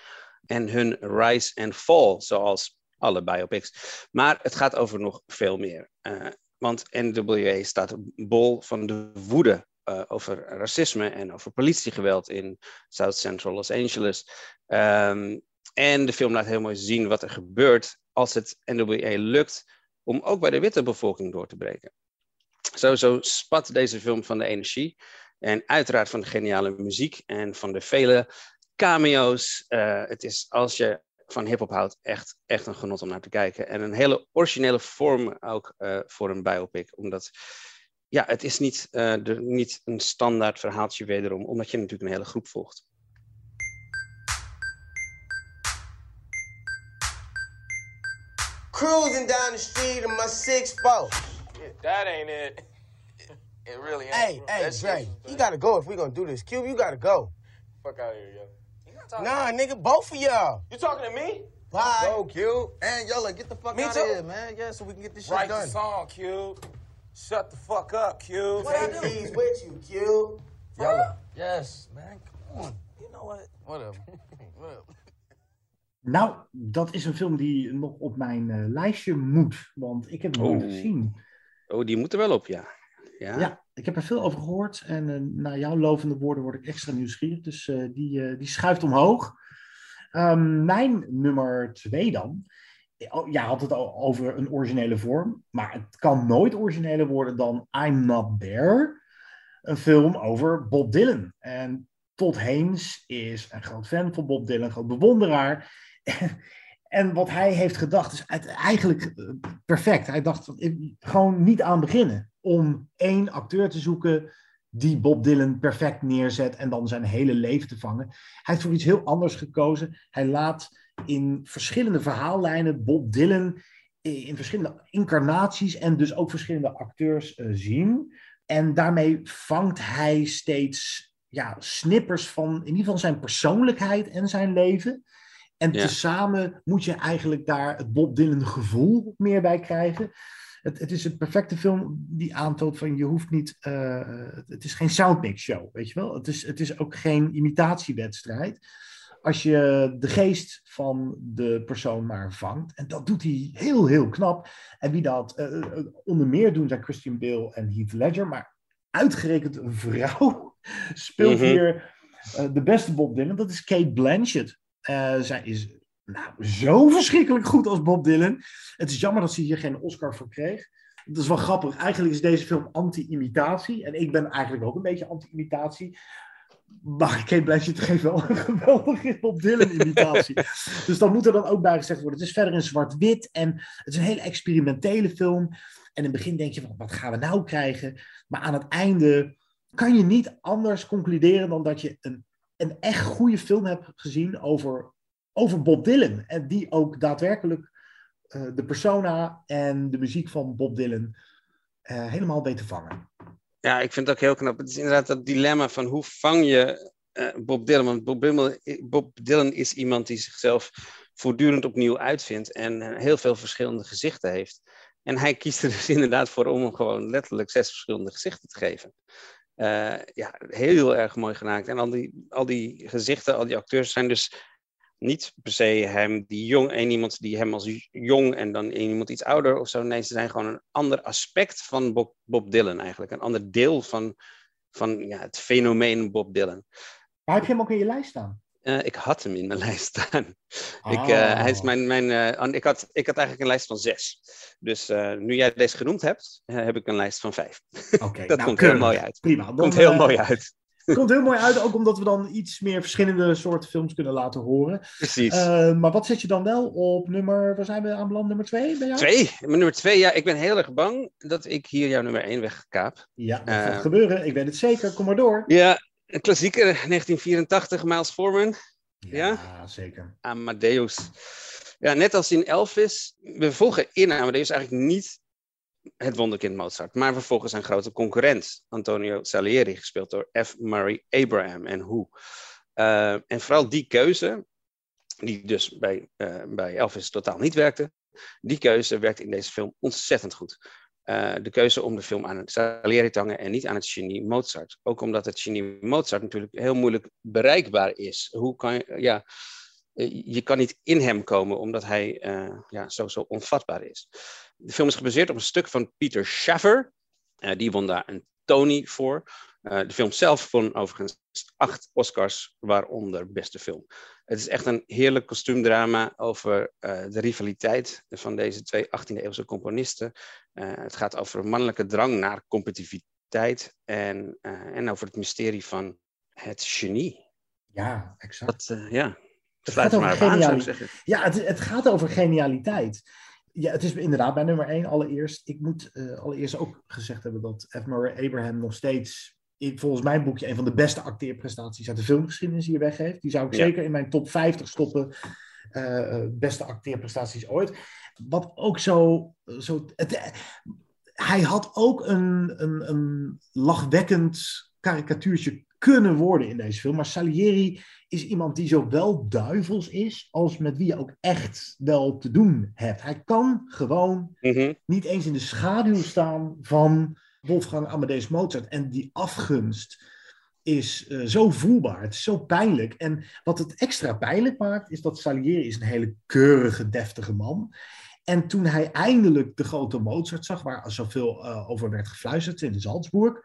en hun rise and fall, zoals alle biopics. Maar het gaat over nog veel meer. Eh, want NWA staat bol van de woede over racisme en over politiegeweld in South Central Los Angeles. Ehm, en de film laat heel mooi zien wat er gebeurt als het NWA lukt om ook bij de witte bevolking door te breken. Sowieso spat deze film van de energie. En uiteraard van de geniale muziek en van de vele cameo's. Eh, het is als je van hip-hop houdt, echt, echt een genot om naar te kijken. En een hele originele vorm ook eh, voor een biopic. Omdat ja, het is niet, eh, de, niet een standaard verhaaltje wederom, omdat je natuurlijk een hele groep volgt. Cruising down the street in my six four. That ain't it. It really ain't. Hey, hey, Dre, you gotta go if we gonna do this. Cube, you gotta go. Fuck out here, yo. Nah, nigga, both of y'all. You talking to me? Bye. Go, Q. And Yola, get the fuck Me out too. of here, man. Yeah, so we can get this shit Write done. the song, Cube. Shut the fuck up, Cube. Take these with you, Cube. Yola. Yes, man. Come on. You know what? Whatever. Whatever. *laughs* Nou, dat is een film die nog op mijn eh, lijstje moet. Want ik heb hem nooit Oh. gezien. Oh, die moet er wel op, ja. Ja, ik heb er veel over gehoord. En eh, na jouw lovende woorden word ik extra nieuwsgierig. Dus eh, die, eh, die schuift omhoog. Ehm, mijn nummer twee dan. Oh, Ja, had het al over een originele vorm. Maar het kan nooit origineler worden dan I'm Not There. Een film over Bob Dylan. En Todd Haynes is een groot fan van Bob Dylan, een groot bewonderaar. *laughs* En wat hij heeft gedacht is eigenlijk eh, perfect. Hij dacht gewoon niet aan beginnen. Om één acteur te zoeken die Bob Dylan perfect neerzet en dan zijn hele leven te vangen. Hij heeft voor iets heel anders gekozen. Hij laat in verschillende verhaallijnen Bob Dylan in verschillende incarnaties en dus ook verschillende acteurs eh, zien. En daarmee vangt hij steeds ja, snippers van in ieder geval zijn persoonlijkheid en zijn leven. En Ja. tezamen moet je eigenlijk daar het Bob Dylan gevoel meer bij krijgen. Het, het is een perfecte film die aantoont van je hoeft niet. eh, het is geen soundmix show, weet je wel. Het is, het is ook geen imitatiewedstrijd. Als je de geest van de persoon maar vangt. En dat doet hij heel, heel knap. En wie dat eh, eh, onder meer doen zijn Christian Bale en Heath Ledger. Maar uitgerekend een vrouw *laughs* speelt Mhm. hier de beste Bob Dylan. Dat is Kate Blanchett. Eh, zij is nou, zo verschrikkelijk goed als Bob Dylan. Het is jammer dat ze hier geen Oscar voor kreeg. Dat is wel grappig. Eigenlijk is deze film anti-imitatie. En ik ben eigenlijk ook een beetje anti-imitatie. Maar Kate Blanchett geeft wel een geweldige Bob Dylan-imitatie. *laughs* dus dat moet er dan ook bij gezegd worden. Het is verder in zwart-wit. En het is een hele experimentele film. En in het begin denk je van, wat gaan we nou krijgen? Maar aan het einde kan je niet anders concluderen dan dat je een, een echt goede film hebt gezien over, over Bob Dylan. En die ook daadwerkelijk eh, de persona en de muziek van Bob Dylan eh, helemaal weet te vangen. Ja, ik vind het ook heel knap. Het is inderdaad dat dilemma van hoe vang je eh, Bob Dylan? Want Bob Dylan, Bob Dylan is iemand die zichzelf voortdurend opnieuw uitvindt en heel veel verschillende gezichten heeft. En hij kiest er dus *laughs* inderdaad voor om gewoon letterlijk zes verschillende gezichten te geven. Eh, ja, heel erg mooi gemaakt. En al die, al die gezichten, al die acteurs zijn dus niet per se hem die jong, één iemand die hem als jong en dan iemand iets ouder of zo. Nee, ze zijn gewoon een ander aspect van Bob, Bob Dylan eigenlijk. Een ander deel van, van ja, het fenomeen Bob Dylan. Maar heb je hem ook in je lijst staan? Eh, ik had hem in mijn *laughs* lijst staan. Ah. Ik, eh, hij is mijn, mijn, eh, ik, had, ik had eigenlijk een lijst van zes. Dus nu jij deze genoemd hebt, heb ik een lijst van vijf. Oké, *laughs* dat nou, komt heel mooi uit. Prima. Dan, komt heel mooi uit. *laughs* komt heel mooi uit, ook omdat we dan iets meer verschillende soorten films kunnen laten horen. Precies. Maar wat zet je dan wel op nummer, waar zijn we aanbeland, nummer twee? Bij jou? Twee, nummer twee, ja, ik ben heel erg bang dat ik hier jouw nummer één wegkaap. Ja, dat gaat gebeuren, ik weet het zeker, kom maar door. Ja, een klassieker, 1984, Miles Forman. Ja, ja, zeker. Amadeus. Ja, net als in Elvis, we volgen in Amadeus eigenlijk niet het wonderkind Mozart. Maar we volgen zijn grote concurrent, Antonio Salieri, gespeeld door F. Murray Abraham. En hoe? Uh, en vooral die keuze, die dus bij, uh, bij Elvis totaal niet werkte, die keuze werkt in deze film ontzettend goed. Uh, de keuze om de film aan Salieri te hangen en niet aan het genie Mozart. Ook omdat het genie Mozart natuurlijk heel moeilijk bereikbaar is. Hoe kan je, ja, je kan niet in hem komen omdat hij uh, ja, zo, zo onvatbaar is. De film is gebaseerd op een stuk van Peter Schaffer. Die won daar een Tony voor. Uh, de film zelf won overigens acht Oscars, waaronder beste film. Het is echt een heerlijk kostuumdrama over de rivaliteit van deze twee 18e-eeuwse componisten. het gaat over mannelijke drang naar competitiviteit en, en over het mysterie van het genie. Ja, exact. Dat, ja, het gaat over genialiteit. Ja, het, het, gaat over genialiteit. Ja, het is inderdaad bij nummer één allereerst. Ik moet uh, allereerst ook gezegd hebben dat F. Murray Abraham nog steeds, in, volgens mijn boekje, een van de beste acteerprestaties uit de filmgeschiedenis hier weggeeft. Die zou ik ja. zeker in mijn top 50 stoppen. Uh, beste acteerprestaties ooit. Wat ook zo. zo het, hij had ook een, een, een lachwekkend karikatuurtje kunnen worden in deze film. Maar Salieri is iemand die zowel duivels is, als met wie je ook echt wel te doen hebt. Hij kan gewoon mm -hmm. niet eens in de schaduw staan van Wolfgang Amadeus Mozart. En die afgunst is uh, zo voelbaar, het is zo pijnlijk. En wat het extra pijnlijk maakt, is dat Salieri is een hele keurige, deftige man. En toen hij eindelijk de grote Mozart zag, waar zoveel uh, over werd gefluisterd in Salzburg,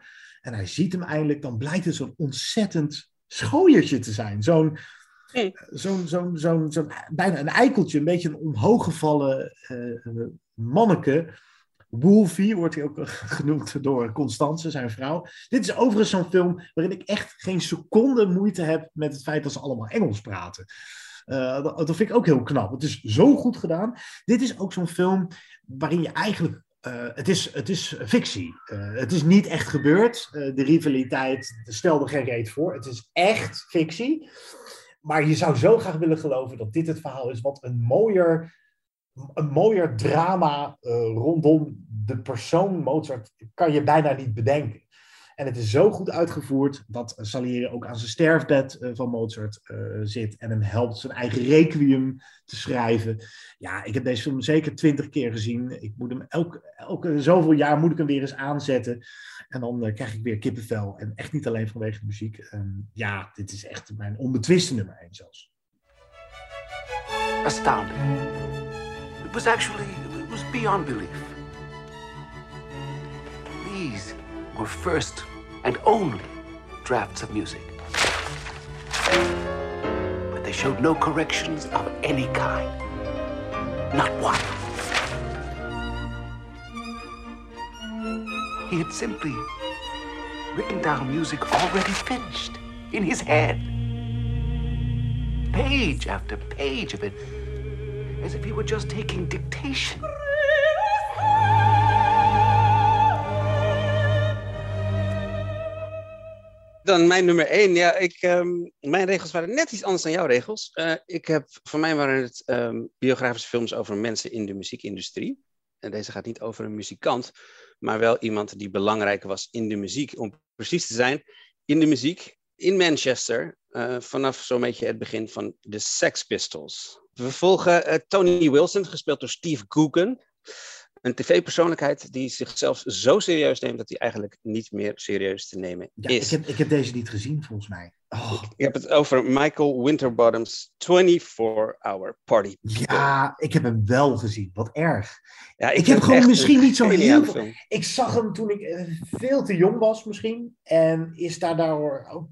en hij ziet hem eindelijk, dan blijkt het zo'n ontzettend schooiertje te zijn. Zo'n, zo'n, zo'n, zo'n, zo'n, bijna een eikeltje, een beetje een omhooggevallen uh, manneke. Wolfie wordt hij ook *laughs* genoemd door Constance, zijn vrouw. Dit is overigens zo'n film waarin ik echt geen seconde moeite heb met het feit dat ze allemaal Engels praten. Uh, dat, dat, vind ik ook heel knap. Het is zo goed gedaan. Dit is ook zo'n film waarin je eigenlijk uh, het, is, het is fictie. Uh, het is niet echt gebeurd. Uh, de rivaliteit stelde geen reet voor. Het is echt fictie. Maar je zou zo graag willen geloven dat dit het verhaal is wat een mooier, een mooier drama rondom de persoon Mozart kan je bijna niet bedenken. En het is zo goed uitgevoerd dat Salieri ook aan zijn sterfbed uh, van Mozart uh, zit en hem helpt zijn eigen requiem te schrijven. Ja, ik heb deze film zeker twintig keer gezien. Ik moet hem elke, elke zoveel jaar moet ik hem weer eens aanzetten. En dan uh, krijg ik weer kippenvel. En echt niet alleen vanwege de muziek. Um, ja, dit is echt mijn onbetwiste nummer 1 zelfs. Astounding. It was actually, it was beyond belief. These were first and only drafts of music. But they showed no corrections of any kind. Not one. He had simply written down music already finished in his head. Page after page of it, as if he were just taking dictation. Dan mijn nummer één. Ja, ik, um, mijn regels waren net iets anders dan jouw regels. Uh, ik heb, voor mij waren het um, biografische films over mensen in de muziekindustrie. En deze gaat niet over een muzikant, maar wel iemand die belangrijk was in de muziek. Om precies te zijn, in de muziek in Manchester. Uh, vanaf zo'n beetje het begin van de Sex Pistols. We volgen uh, Tony Wilson, gespeeld door Steve Coogan een tv-persoonlijkheid die zichzelf zo serieus neemt dat hij eigenlijk niet meer serieus te nemen ja, is. Ik heb, ik heb deze niet gezien, volgens mij. Oh. Ik, ik heb het over Michael Winterbottom's 24-hour party. Ja, ik heb hem wel gezien. Wat erg. Ja, ik, ik heb gewoon misschien niet zo heel veel... Ik zag hem toen ik uh, veel te jong was misschien. En is daar daardoor ook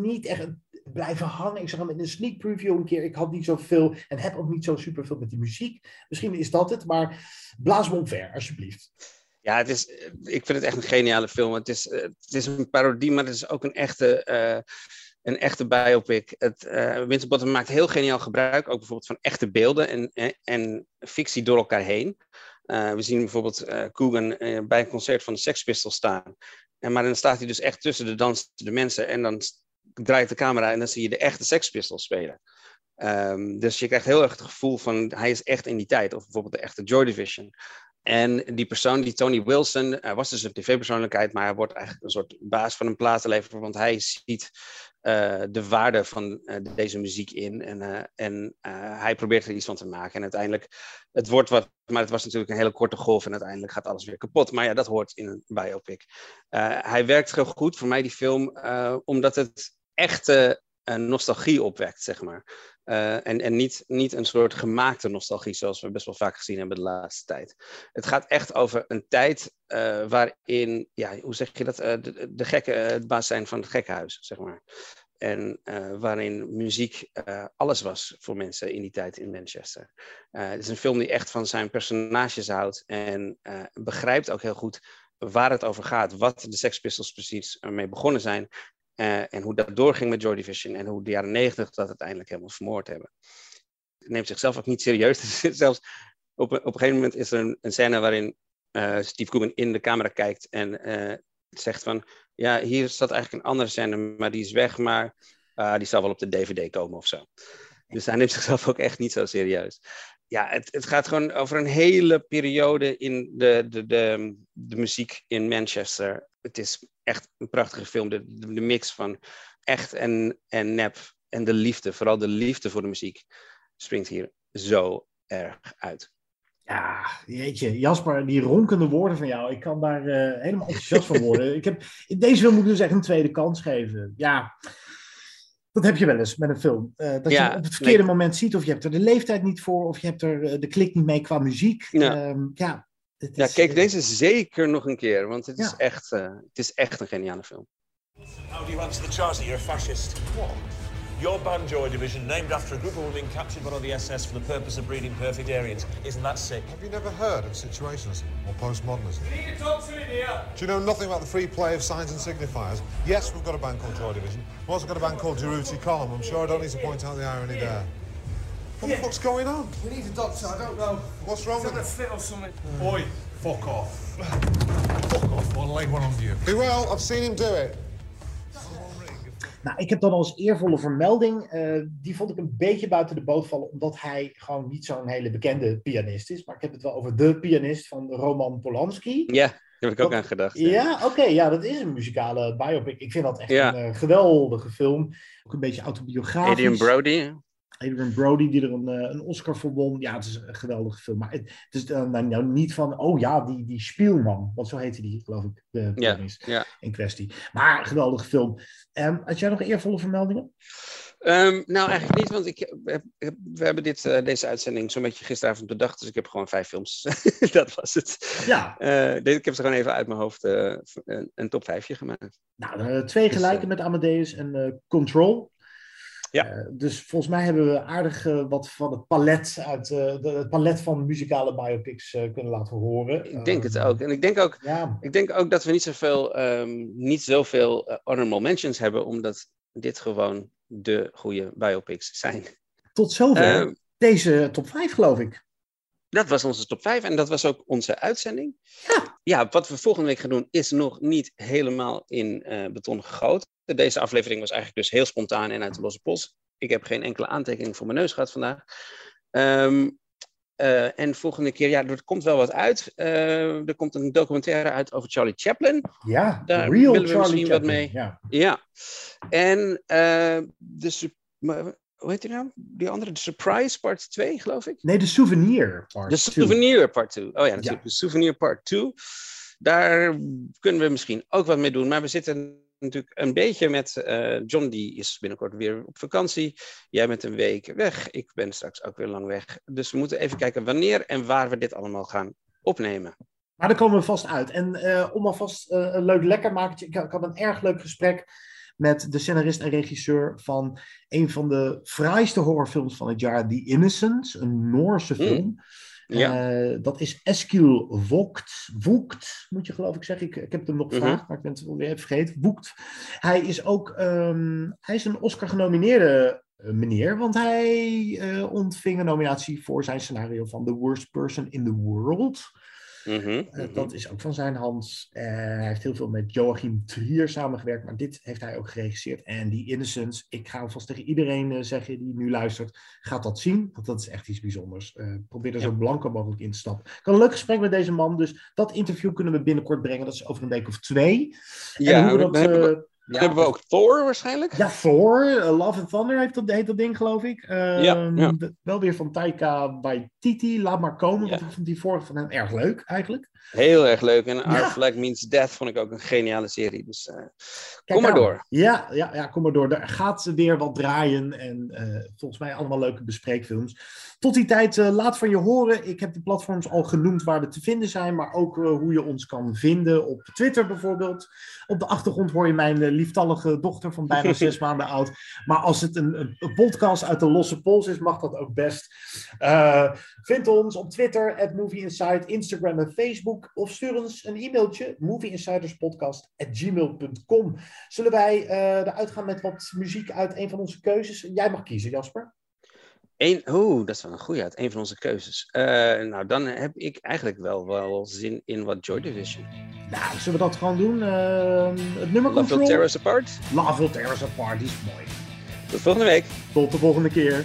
niet echt blijven hangen. Ik zag hem in een sneak preview een keer. Ik had niet zoveel en heb ook niet zo superveel met die muziek. Misschien is dat het, maar blaas me omver, alsjeblieft. Ja, het is, ik vind het echt een geniale film. Het is, eh, het is een parodie, maar het is ook een echte, uh, een echte biopic. Het, uh, Winterbottom maakt heel geniaal gebruik, ook bijvoorbeeld van echte beelden en, en, fictie door elkaar heen. We zien bijvoorbeeld uh, Coogan bij een concert van de Sex Pistols staan. En, maar dan staat hij dus echt tussen de dansende mensen en dan draait de camera en dan zie je de echte Sex Pistols spelen. Um, dus je krijgt heel erg het gevoel van hij is echt in die tijd. Of bijvoorbeeld de echte Joy Division. En die persoon, die Tony Wilson, uh, was dus een tv-persoonlijkheid, maar hij wordt eigenlijk een soort baas van een platenlever, want hij ziet uh, de waarde van uh, deze muziek in en, en hij probeert er iets van te maken. En uiteindelijk, het wordt wat, maar het was natuurlijk een hele korte golf en uiteindelijk gaat alles weer kapot. Maar ja, dat hoort in een biopic. hij werkt heel goed, voor mij die film, omdat het echte nostalgie opwekt, zeg maar. Uh, en en niet, niet een soort gemaakte nostalgie, zoals we best wel vaak gezien hebben de laatste tijd. Het gaat echt over een tijd uh, waarin, ja, hoe zeg je dat, de, de gekken het baas zijn van het gekkenhuis, zeg maar. En waarin muziek alles was voor mensen in die tijd in Manchester. het is een film die echt van zijn personages houdt en begrijpt ook heel goed waar het over gaat, wat de Sex Pistols precies mee begonnen zijn uh, en hoe dat doorging met Joy Division en hoe de jaren negentig dat uiteindelijk helemaal vermoord hebben. Het neemt zichzelf ook niet serieus. *laughs* Zelfs op, op een gegeven moment is er een, een scène waarin uh, Steve Coogan in de camera kijkt en uh, zegt van, ja, hier staat eigenlijk een andere scène, maar die is weg, maar die zal wel op de DVD komen of zo. Dus hij neemt zichzelf ook echt niet zo serieus. Ja, het, het gaat gewoon over een hele periode in de, de, de, de muziek in Manchester. Het is echt een prachtige film. De, de, mix van echt en, en nep. En de liefde, vooral de liefde voor de muziek, springt hier zo erg uit. Ja, jeetje, Jasper, die ronkende woorden van jou, ik kan daar uh, helemaal enthousiast van worden. ik heb, deze film moet ik dus echt een tweede kans geven. Ja, dat heb je wel eens met een film. Uh, dat ja, je op het verkeerde nee. moment ziet, of je hebt er de leeftijd niet voor, of je hebt er uh, de klik niet mee qua muziek. Ja, um, ja, is, ja kijk deze zeker nog een keer, want het is, echt, uh, het is echt een geniale film. How do you answer the charge that you're a fascist? What? Your band Joy Division, named after a group of women captured by the SS for the purpose of breeding perfect Aryans. Isn't that sick? Have you never heard of situationism or postmodernism? We need to talk to here. Do you know nothing about the free play of signs and signifiers? Yes, we've got a band called Joy Division. Also got a band called Jeruti Column. I'm sure I don't need to point out the irony yeah. there. What yeah. the fuck's going on? We need a doctor, I don't know. What's wrong He's with a fit or something. Uh. Oi, fuck off. fuck off, I'll lay one on you. Be well, I've seen him do it. Nou, ik heb dan als eervolle vermelding, uh, die vond ik een beetje buiten de boot vallen, omdat hij gewoon niet zo'n hele bekende pianist is. Maar ik heb het wel over de pianist van Roman Polanski. Ja, heb ik ook aan gedacht. Ja, ja oké, okay, ja, dat is een muzikale biopic. Ik vind dat echt ja. een uh, geweldige film. Ook een beetje autobiografisch. Adrian Brody. Adrian Brody, die er een, een Oscar voor won. Ja, het is een geweldige film. Maar het, het is uh, nou niet van, oh ja, die, die Spielman. Want zo heette die, geloof ik, de in kwestie. Maar geweldige film. Um, had jij nog eervolle vermeldingen? Um, nou, eigenlijk niet, want ik heb, we hebben dit, uh, deze uitzending zo'n beetje gisteravond bedacht. Dus ik heb gewoon vijf films. *laughs* dat was het. Ja. Uh, ik heb ze gewoon even uit mijn hoofd uh, een, een top vijfje gemaakt. Nou, twee gelijke dus, met Amadeus en Control. Ja. Dus volgens mij hebben we aardig wat van het palet, uit, de, het palet van muzikale biopics kunnen laten horen. Ik denk het ook. En ik denk ook, ja. ik denk ook dat we niet zoveel, um, niet zoveel honorable mentions hebben, omdat dit gewoon de goede biopics zijn. Tot zover uh, deze top 5, geloof ik. Dat was onze top 5 en dat was ook onze uitzending. Ja. Ja, wat we volgende week gaan doen is nog niet helemaal in uh, beton gegoten. Deze aflevering was eigenlijk dus heel spontaan en uit de losse pols. Ik heb geen enkele aantekening voor mijn neus gehad vandaag. Um, uh, en volgende keer, ja, er komt wel wat uit. Uh, er komt een documentaire uit over Charlie Chaplin. Ja, Daar real willen we Charlie misschien Chaplin. wat mee. Ja. Ja. En uh, de, hoe heet die nou? Die andere, de Surprise Part 2, geloof ik? Nee, de Souvenir Part De Souvenir Part 2. Oh ja, natuurlijk. Ja. De Souvenir Part 2. Daar kunnen we misschien ook wat mee doen. Maar we zitten natuurlijk een beetje met uh, John, die is binnenkort weer op vakantie. Jij bent een week weg. Ik ben straks ook weer lang weg. Dus we moeten even kijken wanneer en waar we dit allemaal gaan opnemen. Maar daar komen we vast uit. En uh, om alvast uh, een leuk lekker maken. Ik, ik had een erg leuk gesprek met de scenarist en regisseur van een van de fraaiste horrorfilms van het jaar, The Innocents, een Noorse film. Mm. Ja. Eh, dat is Eskil Vogt. Vogt, moet je geloof ik zeggen. Ik, ik heb hem nog Mhm. gevraagd, maar ik ben het alweer even vergeten. Vogt. Hij is ook ehm, hij is een Oscar-genomineerde eh, meneer, want hij eh, ontving een nominatie voor zijn scenario van The Worst Person in the World. Mhm, Eh, mhm. dat is ook van zijn hand. Eh, hij heeft heel veel met Joachim Trier samengewerkt, maar dit heeft hij ook geregisseerd. En die Innocence, ik ga alvast tegen iedereen eh, zeggen die nu luistert, gaat dat zien, want dat is echt iets bijzonders. Probeer er zo blanco mogelijk in te stappen. Ik had een leuk gesprek met deze man, dus dat interview kunnen we binnenkort brengen. Dat is over een week of twee. Ja, en hoe we dat, Dan hebben we ook Thor waarschijnlijk. ja, Thor, eh, Love and Thunder heet dat, heet dat ding, geloof ik. Ehm, Ja, ja. de- Wel weer van Taika Waititi, laat maar komen, want ik vond die vorige van hem erg leuk, eigenlijk. Heel erg leuk. En Our Ja. Flag Means Death vond ik ook een geniale serie. Dus eh, Kijk kom maar door. Ja, ja, ja, kom maar door. Er gaat weer wat draaien en eh, volgens mij allemaal leuke bespreekfilms. Tot die tijd, eh, laat van je horen. Ik heb de platforms al genoemd waar we te vinden zijn, maar ook hoe je ons kan vinden op Twitter bijvoorbeeld. Op de achtergrond hoor je mijn lieftallige dochter van bijna *laughs* zes maanden oud. Maar als het een, een- podcast uit de losse pols is, mag dat ook best. Vind ons op Twitter, at Movie Insight, Instagram en Facebook. Of stuur ons een e-mailtje, movieinsiderspodcast.gmail.com. Zullen wij eh eruit gaan met wat muziek uit een van onze keuzes? Jij mag kiezen, Jasper. Eén, oeh, dat is wel een goede uit. Een van onze keuzes. Eh, nou, dan heb ik eigenlijk wel, wel zin in wat Joy Division. Nou, zullen we dat gewoon doen? Eh, het nummer Love Will Control. Tear Us Apart. Love Will Tear Us Apart, die is mooi. Tot volgende week. Tot de volgende keer.